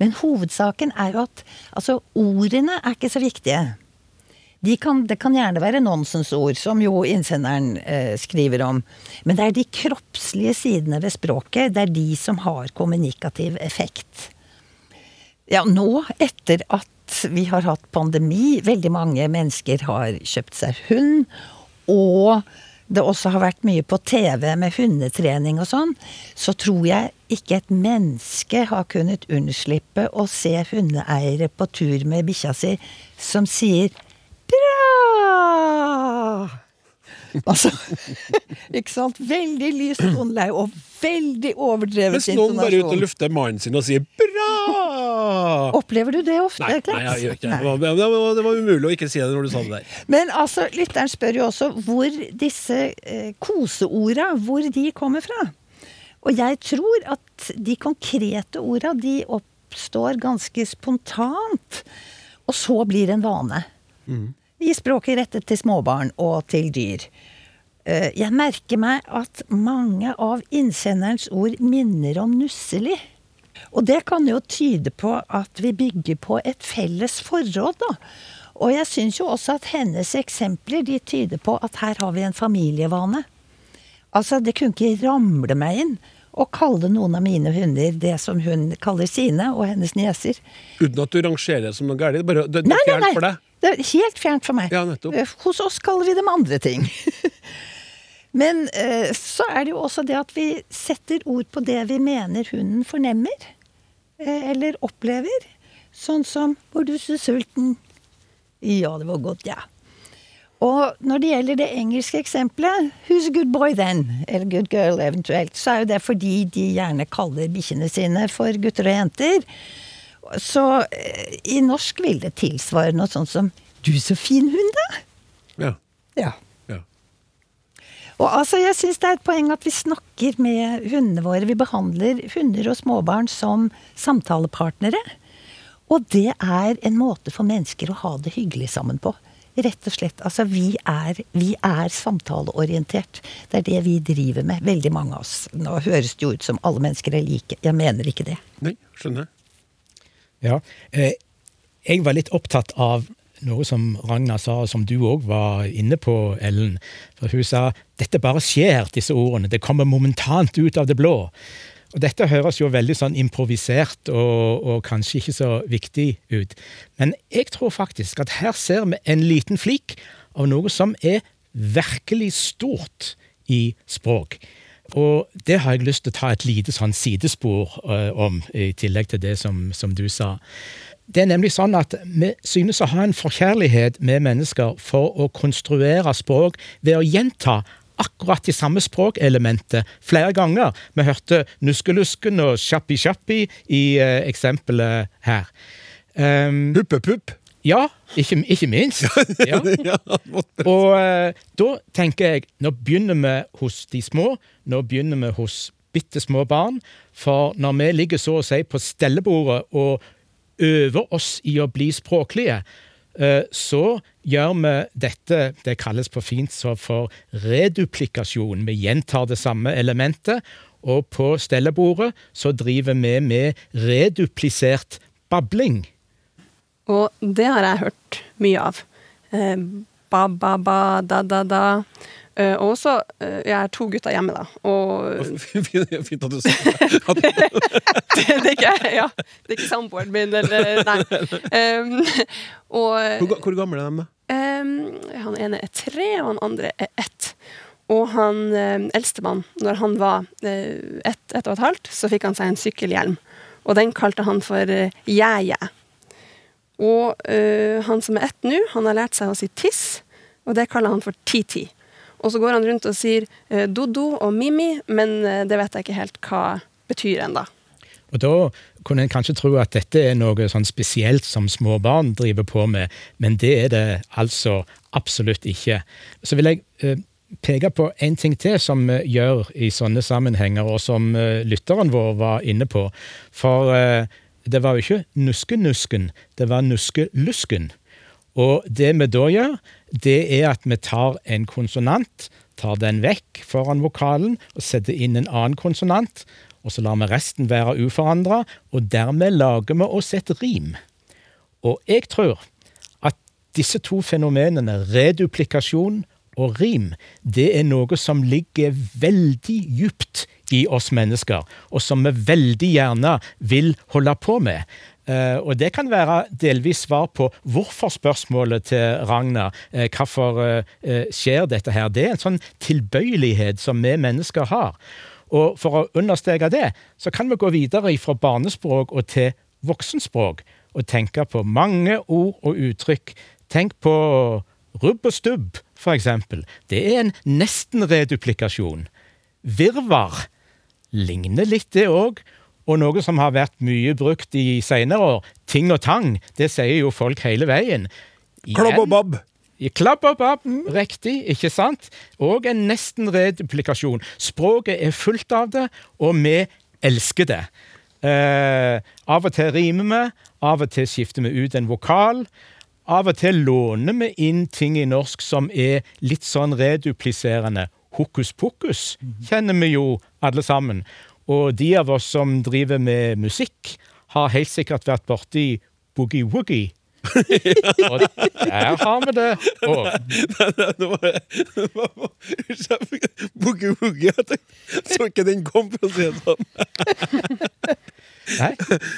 Men hovedsaken er jo at altså, ordene er ikke så viktige. De kan, det kan gjerne være nonsensord, som jo innsenderen eh, skriver om. Men det er de kroppslige sidene ved språket, det er de som har kommunikativ effekt. Ja, nå etter at vi har hatt pandemi, veldig mange mennesker har kjøpt seg hund, og det også har vært mye på TV med hundetrening og sånn, så tror jeg ikke et menneske har kunnet unnslippe å se hundeeiere på tur med bikkja si som sier bra! Altså, ikke sant? Veldig lyst toneleie og veldig overdrevet Hvis noen er ute og lufter mannen sin og sier 'bra'! Opplever du det ofte? Nei, nei, jeg gjør ikke det. Var, det var- det var umulig å ikke si det når du sa det der. Men altså, lytteren spør jo også hvor disse eh, koseorda, hvor de kommer fra. Og jeg tror at de konkrete orda, de oppstår ganske spontant. Og så blir det en vane. I språket rettet til småbarn og til dyr. Eh, Jeg merker meg at mange av innsenderens ord minner om nusselig. Og det kan jo tyde på at vi bygger på et felles forråd, da. Og jeg syns jo også at hennes eksempler de tyder på at her har vi en familievane. Altså, det kunne ikke ramle meg inn å kalle noen av mine hunder det som hun kaller sine, og hennes nieser. Uten at du rangerer det som noe galt. Bare- det, det Nei, nei, nei! Det er helt fjernt for meg. Ja. Eh, Hos oss kaller vi dem andre ting. Men eh, så er det jo også det at vi setter ord på det vi mener hunden fornemmer. eh, Eller opplever. Sånn som 'Var du så sulten?' Ja, det var godt, ja. Og når det gjelder det engelske eksempelet, 'Who's a good boy then?' eller 'good girl' eventuelt, så er jo det fordi de gjerne kaller bikkjene sine for gutter og jenter. Så eh, i norsk vil det tilsvare noe sånt som 'Du, så fin hund, da'. Ja. Ja. ja. Og altså, jeg syns det er et poeng at vi snakker med hundene våre. Vi behandler hunder og småbarn som samtalepartnere. Og det er en måte for mennesker å ha det hyggelig sammen på. Rett og slett. Altså, vi er, vi er samtaleorientert. Det er det vi driver med, veldig mange av oss. Nå høres det jo ut som alle mennesker er like. Jeg mener ikke det. Nei, skjønner. Ja, eh, jeg var litt opptatt av noe som Ragna sa, og som du òg var inne på, Ellen. For hun sa dette bare skjer, disse ordene. Det kommer momentant ut av det blå. Og dette høres jo veldig sånn improvisert og, og kanskje ikke så viktig ut. Men jeg tror faktisk at her ser vi en liten flik av noe som er virkelig stort i språk. Og det har jeg lyst til å ta et lite sånn sidespor uh, om, i tillegg til det som, som du sa. Det er nemlig sånn at vi synes å ha en forkjærlighet med mennesker for å konstruere språk ved å gjenta akkurat de samme språkelementet flere ganger. Vi hørte nuskelusken og sjappi-sjappi i uh, eksempelet her. Um, Puppepupp. Ja, ikke, ikke minst. Ja. Og eh, da tenker jeg, nå begynner vi hos de små, nå begynner vi hos bitte små barn. For når vi ligger så å si på stellebordet og øver oss i å bli språklige, eh, så gjør vi dette, det kalles på fint så for reduplikasjon. Vi gjentar det samme elementet, og på stellebordet så driver vi med reduplisert babling. Og det har jeg hørt mye av. Eh, ba, ba, ba, da, da, da. Eh, og også eh, Jeg er to gutter hjemme, da. Og Fint at du sa det. At- det, det er ikke Ja, det er ikke samboeren min, eller Nei. Um, og Hvor, ga- hvor gamle er de, da? um, han ene er tre, og han andre er ett. Og han um, eldstemann, når han var uh, ett, ett og et halvt, så fikk han seg en sykkelhjelm. Og den kalte han for uh, Jæje. Og øh, han som er ett nå, han har lært seg å si tiss, og det kaller han for Titi. Og så går han rundt og sier øh, Dodo og Mimi, men øh, det vet jeg ikke helt hva betyr ennå. Og da kunne en kanskje tro at dette er noe sånn spesielt som små barn driver på med, men det er det altså absolutt ikke. Så vil jeg peke på en ting til som vi gjør i sånne sammenhenger, og som lytteren vår var inne på. For det var jo ikke nuskenusken, det var nuskelusken. Og det vi da gjør, det er at vi tar en konsonant, tar den vekk foran vokalen og setter inn en annen konsonant, og så lar vi resten være uforandra, og dermed lager vi oss et rim. Og jeg tror at disse to fenomenene, reduplikasjon og rim, det er noe som ligger veldig djupt i oss mennesker, og som vi veldig gjerne vil holde på med. Uh, og det kan være delvis svar på hvorfor-spørsmålet til Ragna. Uh, hvorfor uh, skjer dette her? Det er en sånn tilbøyelighet som vi mennesker har. Og for å understreke det, så kan vi gå videre fra barnespråk og til voksenspråk, og tenke på mange ord og uttrykk. Tenk på rubb og stubb, for eksempel. Det er en nesten-reduplikasjon. Virvar ligner litt, det òg. Og noe som har vært mye brukt i seinere år, ting og tang, det sier jo folk hele veien. Klabb og babb. Klabb og babb, riktig, ikke sant? Og en nesten reduplikasjon. Språket er fullt av det, og vi elsker det. Eh, av og til rimer vi, av og til skifter vi ut en vokal. Av og til låner vi inn ting i norsk som er litt sånn redupliserende. Hokus pokus kjenner vi jo alle sammen. Og de av oss som driver med musikk, har helt sikkert vært borti boogie-woogie. Og der har vi det òg. Nå det Unnskyld. Boogie Woogie. Jeg Så ikke den kom, for å si det sånn. Nei,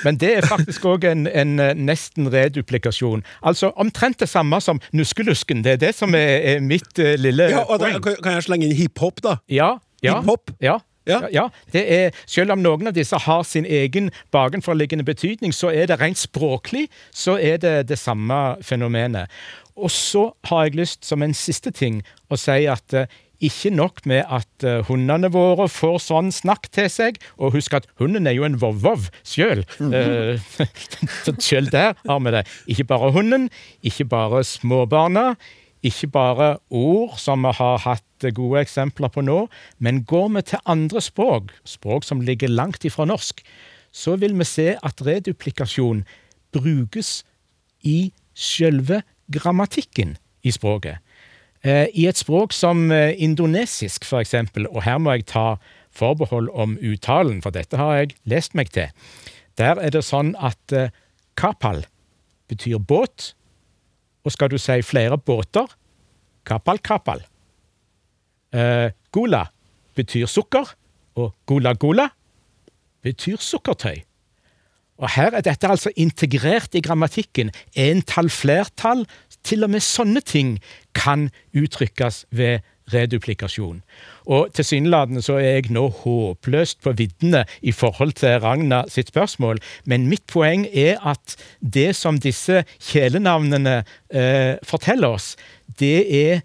men det er faktisk òg en, en eh, nesten reduplikasjon. Altså omtrent det samme som nuskelusken. Det er det som er, er mitt uh, lille Ja, og poeng. kan kan jeg slenge inn hiphop, da? Ja, ja, Hiphop? Ja. Ja. Ja. er, Selv om noen av disse har sin egen bakenforliggende betydning, så er det rent språklig så er det det samme fenomenet. Og så har jeg lyst, som en siste ting, å si at eh, ikke nok med at eh, hundene våre får sånn snakk til seg, og husk at hunden er jo en vov-vov sjøl. Eh, så sjøl der har vi det. Ikke bare hunden, ikke bare småbarna, ikke bare ord som vi har hatt gode eksempler på nå, men går vi til andre språk, språk som ligger langt ifra norsk, så vil vi se at reduplikasjon brukes i selve grammatikken i språket. Eh, I et språk som eh, indonesisk, for eksempel, og her må jeg ta forbehold om uttalen, for dette har jeg lest meg til, der er det sånn at eh, kapal betyr båt, og skal du si flere båter, kapal kapal. Gula betyr sukker, og gula gula betyr sukkertøy. Og her er dette altså integrert i grammatikken. Entall, flertall, til og med sånne ting kan uttrykkes ved reduplikasjon. Og tilsynelatende så er jeg nå håpløst på viddene i forhold til Ragna sitt spørsmål, men mitt poeng er at det som disse kjælenavnene eh, forteller oss, det er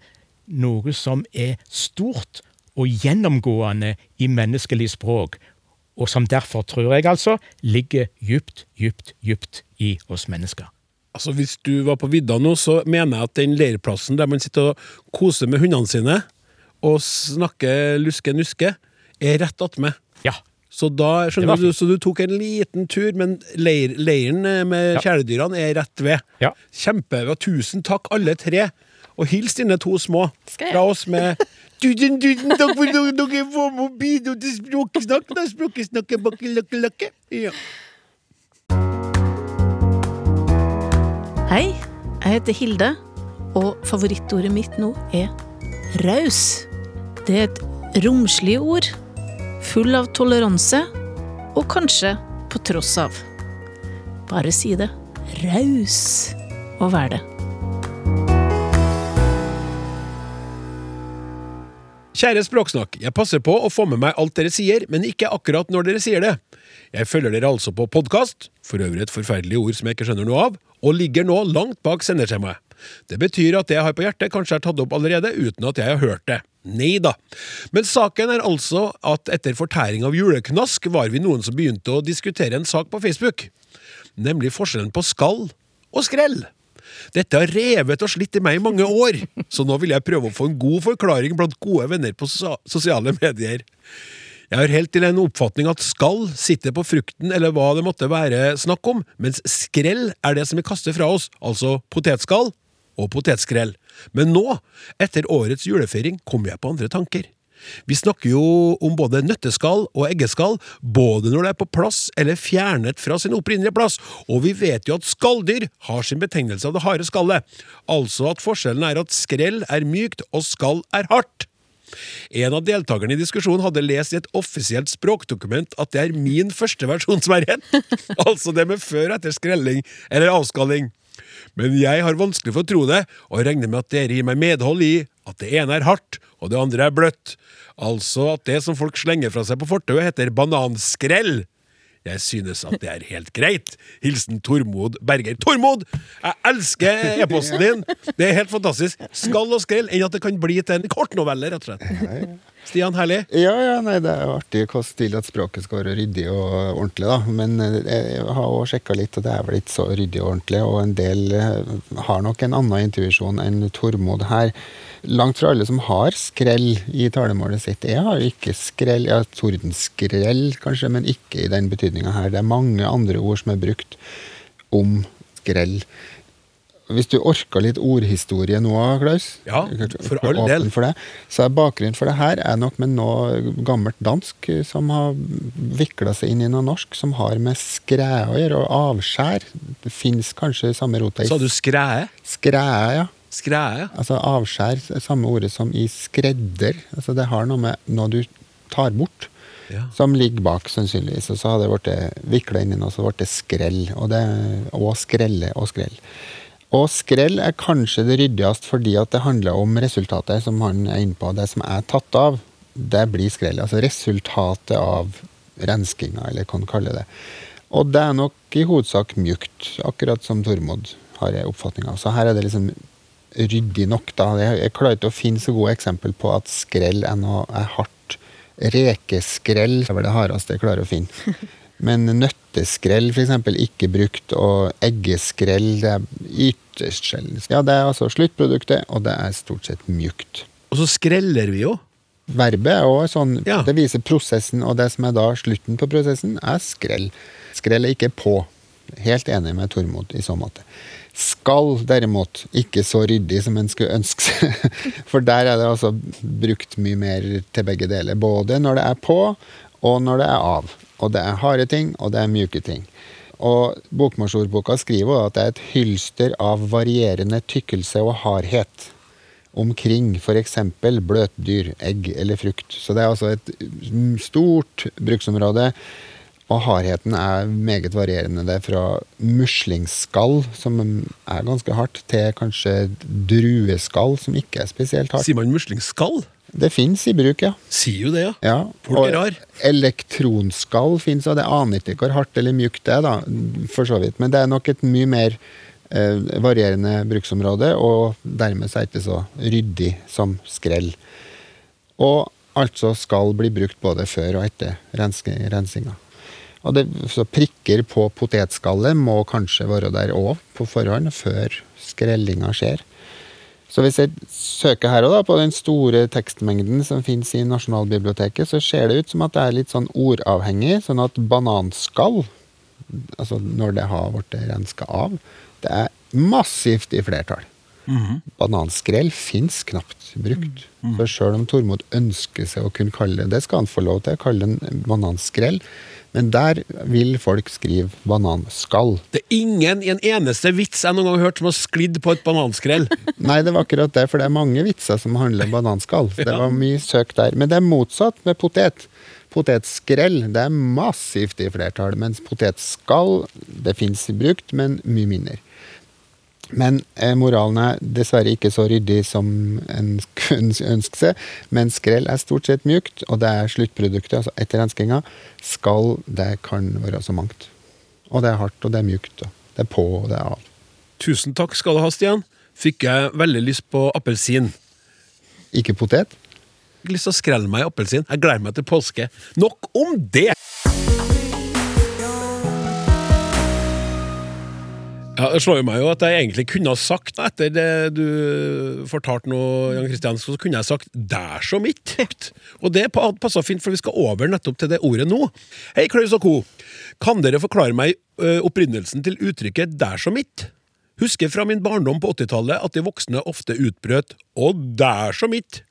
noe som er stort og gjennomgående i menneskelig språk, og som derfor, tror jeg altså, ligger djupt, djupt, djupt i oss mennesker. Altså, Hvis du var på vidda nå, så mener jeg at den leirplassen der man sitter og koser med hundene sine og snakker luske-nuske, er rett attmed. Ja. Så da skjønner du, så du tok en liten tur, men leir, leiren eh, med Ja. kjæledyrene er rett ved. Ja. Kjempebra. Tusen takk, alle tre. Og hils dine to små fra oss med Tusen, tusen takk for at dere får med og bidro til Språksnakk. da, Språkesnakket bakke lakke lakke. Ja. Hei, jeg heter Hilde, og favorittordet mitt nå er raus. Det er et romslig ord, full av toleranse, og kanskje på tross av. Bare si det. Raus å være det. Kjære Språksnakk, jeg passer på å få med meg alt dere sier, men ikke akkurat når dere sier det. Jeg følger dere altså på podkast, for øvrig et forferdelig ord som jeg ikke skjønner noe av, og ligger nå langt bak senderskjemaet. Det betyr at det jeg har på hjertet, kanskje er tatt opp allerede, uten at jeg har hørt det. Nei da. Men saken er altså at etter fortæring av juleknask var vi noen som begynte å diskutere en sak på Facebook. Nemlig forskjellen på skall og skrell. Dette har revet og slitt i meg i mange år, så nå vil jeg prøve å få en god forklaring blant gode venner på sosiale medier. Jeg har helt til en oppfatning at skall sitter på frukten eller hva det måtte være snakk om, mens skrell er det som vi kaster fra oss, altså potetskall og potetskrell. Men nå, etter årets julefeiring, kommer jeg på andre tanker. Vi snakker jo om både nøtteskall og eggeskall, både når det er på plass eller fjernet fra sin opprinnelige plass, og vi vet jo at skalldyr har sin betegnelse av det harde skallet, altså at forskjellen er at skrell er mykt og skall er hardt. En av deltakerne i diskusjonen hadde lest i et offisielt språkdokument at det er min første versjon som er rett, altså det med før og etter skrelling eller avskalling. Men jeg har vanskelig for å tro det, og regner med at dere gir meg medhold i at det ene er hardt, og det andre er bløtt. Altså at det som folk slenger fra seg på fortauet, heter bananskrell. Jeg synes at det er helt greit. Hilsen Tormod Berger. Tormod! Jeg elsker e-posten din! Det er helt fantastisk. Skall og skrell enn at det kan bli til en kortnovelle, rett og slett. Stian, herlig. Ja, ja, nei, det er artig hvordan til at språket skal være ryddig og ordentlig, da. Men eh, jeg har òg sjekka litt, og det er vel ikke så ryddig og ordentlig. Og en del eh, har nok en annen intuisjon enn Tormod her. Langt fra alle som har skrell i talemålet sitt. Jeg har ikke skrell, ja, tordenskrell kanskje, men ikke i den betydninga her. Det er mange andre ord som er brukt om skrell. Hvis du orker litt ordhistorie nå, Klaus, Ja, for all del. For det, så er bakgrunnen for det her er nok med noe gammelt dansk eh, som har vikla seg inn i noe norsk som har med skræ å gjøre, og avskjær. Det fins kanskje samme rota i Sa du skræe? skræ, ja. Skræe? Altså avskjær, samme ordet som i skredder. Altså det har noe med noe du tar bort, Ja. som ligger bak, sannsynligvis. Og så har det blitt vikla inn i noe, så ble det skrell. Og, det, og skrelle og skrell. Og skrell er kanskje det ryddigste fordi at det handler om resultatet, som han er inne på. Det som er tatt av, det blir skrell. Altså resultatet av renskinga, eller hva man kaller det. Og det er nok i hovedsak mjukt, akkurat som Tormod har jeg oppfatning av. Så her er det liksom ryddig nok, da. Jeg, klarer ikke å finne så gode eksempel på at skrell er noe er hardt. Rekeskrell er vel det hardeste jeg klarer å finne. Men nøtteskrell f.eks. ikke brukt, og eggeskrell det er ytterst sjelden. Ja, det er altså sluttproduktet, og det er stort sett mjukt. Og så skreller vi jo. Verbet er også sånn, Ja. det viser prosessen, og det som er da slutten på prosessen, er skrell. Skrell er ikke på. Helt enig med Tormod i så måte. Skal derimot ikke så ryddig som en skulle ønske seg. For der er det altså brukt mye mer til begge deler. Både når det er på, og når det er av. Og det er harde ting, og det er mjuke ting. Og Bokmålsordboka skriver at det er et hylster av varierende tykkelse og hardhet omkring f.eks. bløtdyr, egg eller frukt. Så det er altså et mm, stort bruksområde. Og hardheten er meget varierende. Det er fra muslingskall, som er ganske hardt, til kanskje drueskall, som ikke er spesielt hardt. Sier man muslingskall? Det fins i bruk, ja. Sier jo det, ja. ja. Folk er rar. elektronskall fins, og det aner ikke hvor hardt eller mjukt det er, da, for så vidt. Men det er nok et mye mer eh, varierende bruksområde, og dermed så er det ikke så ryddig som skrell. Og altså skal bli brukt både før og etter renske, rensinga. Og det, så prikker på potetskallet må kanskje være der òg på forhånd, før skrellinga skjer. Så hvis jeg søker her også da, på den store tekstmengden som finnes i Nasjonalbiblioteket, så ser det ut som at det er litt sånn ordavhengig, sånn at bananskall, altså når det har blitt renska av, det er massivt i flertall. Bananskrell fins knapt brukt. for sjøl om Tormod ønsker seg å kunne kalle det Det skal han få lov til, å kalle det en bananskrell. Men der vil folk skrive bananskall. Det er ingen i en eneste vits jeg noen gang har hørt som har sklidd på et bananskrell. Nei, det var akkurat det, for det er mange vitser som handler om bananskall. Det var mye søk der. Men det er motsatt med potet. Potetskrell det er massivt i flertall, mens potetskall det fins brukt, men mye mindre. Men eh, moralen er dessverre ikke så ryddig som en kunne ønske seg. Men skrell er stort sett mjukt, og det er sluttproduktet, altså etter renskinga. Skall, det kan være så mangt. Og det er hardt, og det er mjukt, og det er på, og det er av. Tusen takk skal du ha, Stian. Fikk jeg veldig lyst på appelsin. Ikke potet? Jeg har lyst til å skrelle meg i appelsin. Jeg gleder meg til påske. Nok om det! Ja, Det slår jo meg jo at jeg egentlig kunne ha sagt, etter det du fortalte nå, Jan Kristian, så kunne jeg sagt 'der ikke'. Og det passa fint, for vi skal over nettopp til det ordet nå. Hei, Klaus og co. Kan dere forklare meg opprinnelsen til uttrykket 'der ikke'? Husker fra min barndom på 80-tallet at de voksne ofte utbrøt 'og der ikke'.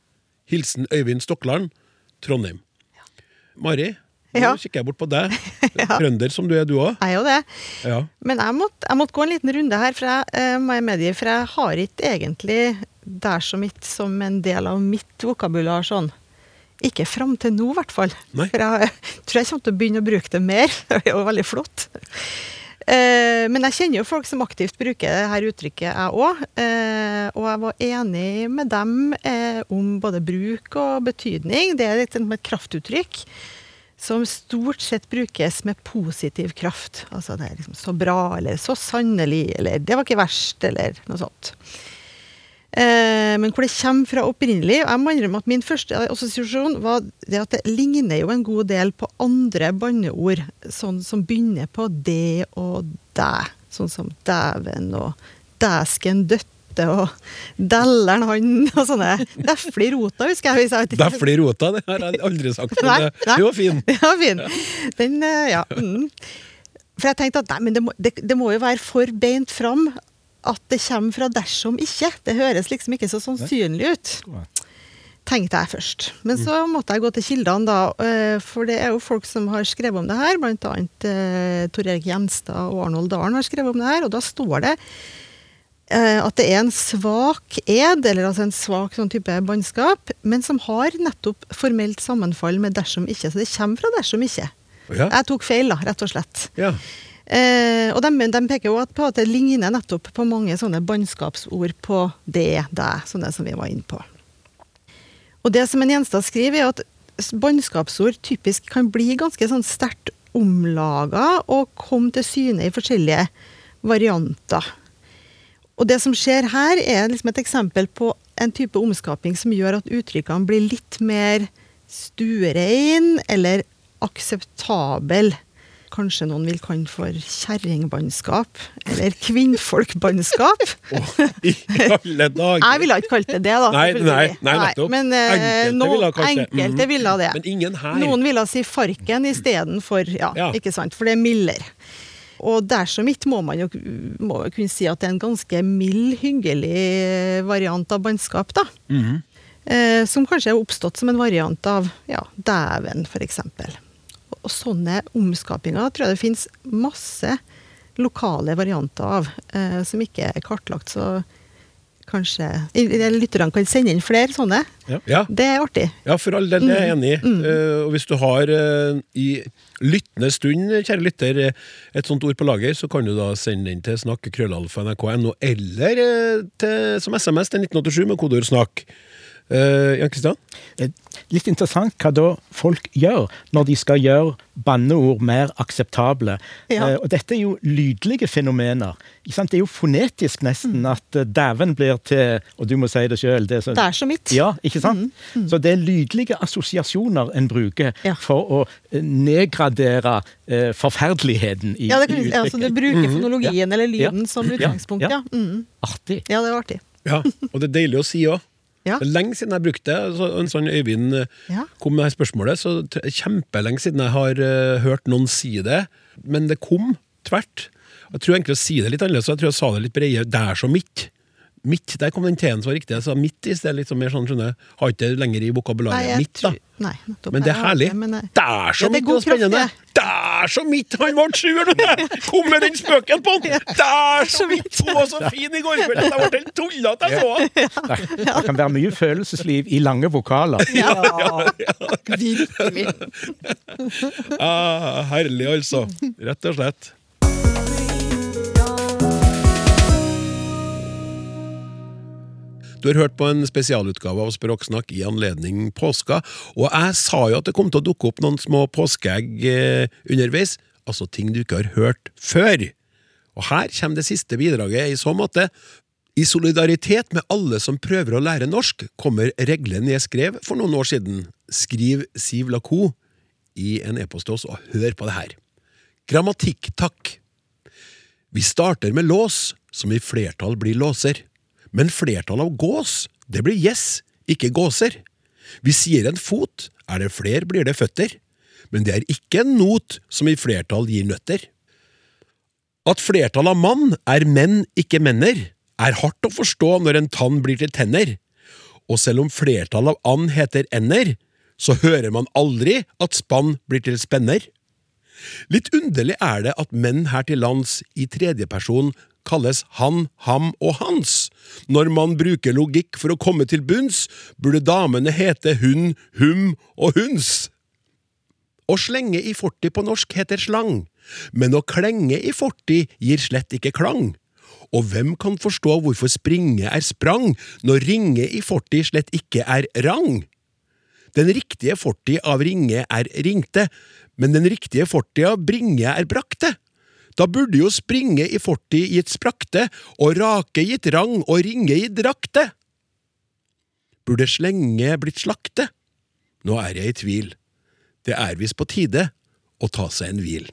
Hilsen Øyvind Stokland, Trondheim. Mari, nå Ja. kikker jeg bort på deg. Trønder som du er, du òg. Jeg er jo det. Ja. Men jeg måtte, jeg måtte gå en liten runde her, for jeg, må jeg medgi, for jeg har ikke egentlig der så mitt som en del av mitt vokabular sånn. Ikke fram til nå, i hvert fall. Nei. For jeg tror jeg kommer til å begynne å bruke det mer. Det er jo veldig flott. Eh, men jeg kjenner jo folk som aktivt bruker det her uttrykket, jeg òg. Eh, og jeg var enig med dem eh, om både bruk og betydning. Det er litt et kraftuttrykk som stort sett brukes med positiv kraft. Altså det er liksom så bra, eller så sannelig, eller det var ikke verst, eller noe sånt. Eh, men hvor det kommer fra opprinnelig og Jeg må innrømme at min første assosiasjon var det at det ligner jo en god del på andre banneord, sånn som begynner på det og dæ. Sånn som dæven og dæsken døtte og dælleren han og sånne. Defle i rota, husker jeg. Hvis jeg Defle i rota, det har jeg aldri sagt. Men Nei, det, nei. det var fin. Ja, fin. Den, eh, ja. Mm. For jeg tenkte at nei, men det må, det, det må jo være for beint fram at det kommer fra dersom ikke. Det høres liksom ikke så sannsynlig ut. Tenkte jeg først. Men så måtte jeg gå til kildene, da. eh, For det er jo folk som har skrevet om det her. Blant annet eh, Tor Erik Gjenstad og Arnold Dahlen har skrevet om det her. Og da står det at det er en svak ed, eller altså en svak sånn type bannskap, men som har nettopp formelt sammenfall med dersom ikke. Så det kommer fra dersom ikke. Ja. Jeg tok feil, da, rett og slett. Ja. Eh, og de, de peker jo på at det ligner nettopp på mange sånne bannskapsord på det, deg, sånne som vi var inne på. Og det som en Gjenstad skriver, er at bannskapsord typisk kan bli ganske sånn sterkt omlaga og komme til syne i forskjellige varianter. Og det som skjer her, er liksom et eksempel på en type omskaping som gjør at uttrykkene blir litt mer stuerein eller akseptabel. Kanskje noen vil kalle for kjerringbannskap, eller kvinnfolkbannskap. I alle dager. Jeg ville ikke kalt det det, da. Nei, nei, nei, nettopp. Men eh, Enkelte ville kanskje det. enkelte Mhm. ville det. Men ingen her. Noen ville si farken istedenfor ja, Ja. ikke sant? For det er mildere. Og dersom ikke må man jo må kunne si at det er en ganske mild, hyggelig variant av bannskap, da. -hmm. Eh, som kanskje er oppstått som en variant av ja, dæven, f.eks. Og sånne omskapinger tror jeg det finnes masse lokale varianter av, eh, som ikke er kartlagt. Så kanskje Lytterne kan sende inn flere sånne. Ja. Det er artig. Ja, for all del, det er jeg enig i. Mm. Uh, og hvis du har uh, i lyttende stund, kjære lytter, eh, et sånt ord på lager, så kan du da sende den til snakk.krøllalfa.nrk.no, eller uh, til, som SMS til 1987 med kodeord 'snakk'. Eh, Jan Kristian? Eh, Litt interessant hva da folk gjør når de skal gjøre banneord mer akseptable. Ja. Uh, Og dette er jo lydlige fenomener. Ikke sant? Det er jo fonetisk nesten at eh, dæven blir til Og du må si det sjøl. Det, er så- Det er så mitt. Ja, ikke sant? Så det er lydlige assosiasjoner en bruker Ja. for å nedgradere uh, forferdeligheten i, Ja, det kan, i altså, du bruker Mhm. fonologien eller lyden Ja. som utgangspunkt, Ja. ja. Mm. Artig. Ja, det var artig. Ja, og det er deilig å si òg. Ja. Det er lenge siden jeg brukte det. Så en sånn Øyvind eh, Ja. kom med det spørsmålet, så kjempelenge siden jeg har uh, hørt noen si det. Men det kom tvert. Jeg tror egentlig å si det litt annerledes, jeg tror jeg sa det litt bredere. Det er så mitt. Midt, der kom den T-en som var riktig. Jeg sa midt i stedet, litt sånn mer sånn, skjønner jeg. Har ikke det lenger i vokabularet. Midt, da. tror- Nei, nettopp. Men det er herlig. det, jeg- Det er så midt og spennende! Det er så midt! Han ble sjuer nå! Kom med den spøken på han! Det er så midt! Hun var så fin i går kveld at jeg ble helt tullete jeg så han! Det, det kan være mye følelsesliv i lange vokaler. Ja, virkelig. Ah, herlig, altså. Rett og slett. Du har hørt på en spesialutgave av Språksnakk i anledning påska, og jeg sa jo at det kom til å dukke opp noen små påskeegg eh, underveis, altså ting du ikke har hørt før. Og her kommer det siste bidraget i så måte. I solidaritet med alle som prøver å lære norsk, kommer regelen jeg skrev for noen år siden. Skriv Siv Lako i en e-post til oss, og hør på det her. Grammatikk, takk. Vi starter med lås, som i flertall blir låser. Men flertall av gås, det blir gjess, ikke gåser. Vi sier en fot, er det fler blir det føtter. Men det er ikke en not som i flertall gir nøtter. At flertall av mann er menn, ikke menner, er hardt å forstå når en tann blir til tenner. Og selv om flertall av and heter ender, så hører man aldri at spann blir til spenner. Litt underlig er det at menn her til lands i tredjeperson kalles han, ham og hans. Når man bruker logikk for å komme til bunns, burde damene hete hun, hum og huns. Å slenge i fortid på norsk heter slang, men å klenge i fortid gir slett ikke klang. Og hvem kan forstå hvorfor springe er sprang, når ringe i fortid slett ikke er rang? Den riktige fortid av ringe er ringte, men den riktige fortid av bringe er brakte. Da burde jo springe i fortid gitt sprakte, og rake gitt rang og ringe i drakte. Burde slenge blitt slakte? Nå er jeg i tvil. Det er visst på tide å ta seg en hvil.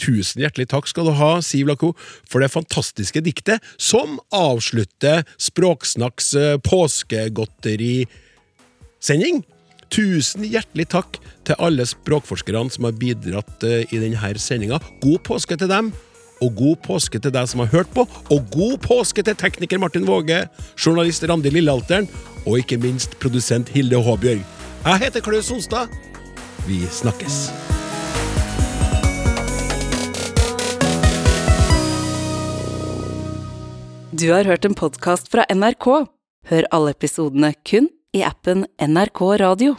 Tusen hjertelig takk skal du ha, Siv Lako, for det fantastiske diktet som avslutter Språksnakks eh, påskegodterisending. Tusen hjertelig takk til alle språkforskerne som har bidratt eh, i denne sendinga. God påske til dem, og god påske til deg som har hørt på, og god påske til tekniker Martin Våge, journalist Randi Lillealteren, og ikke minst produsent Hilde Håbjørg. Jeg heter Klaus Sonstad. Vi snakkes. Du har hørt en podkast fra NRK. Hør alle episodene kun i appen NRK Radio.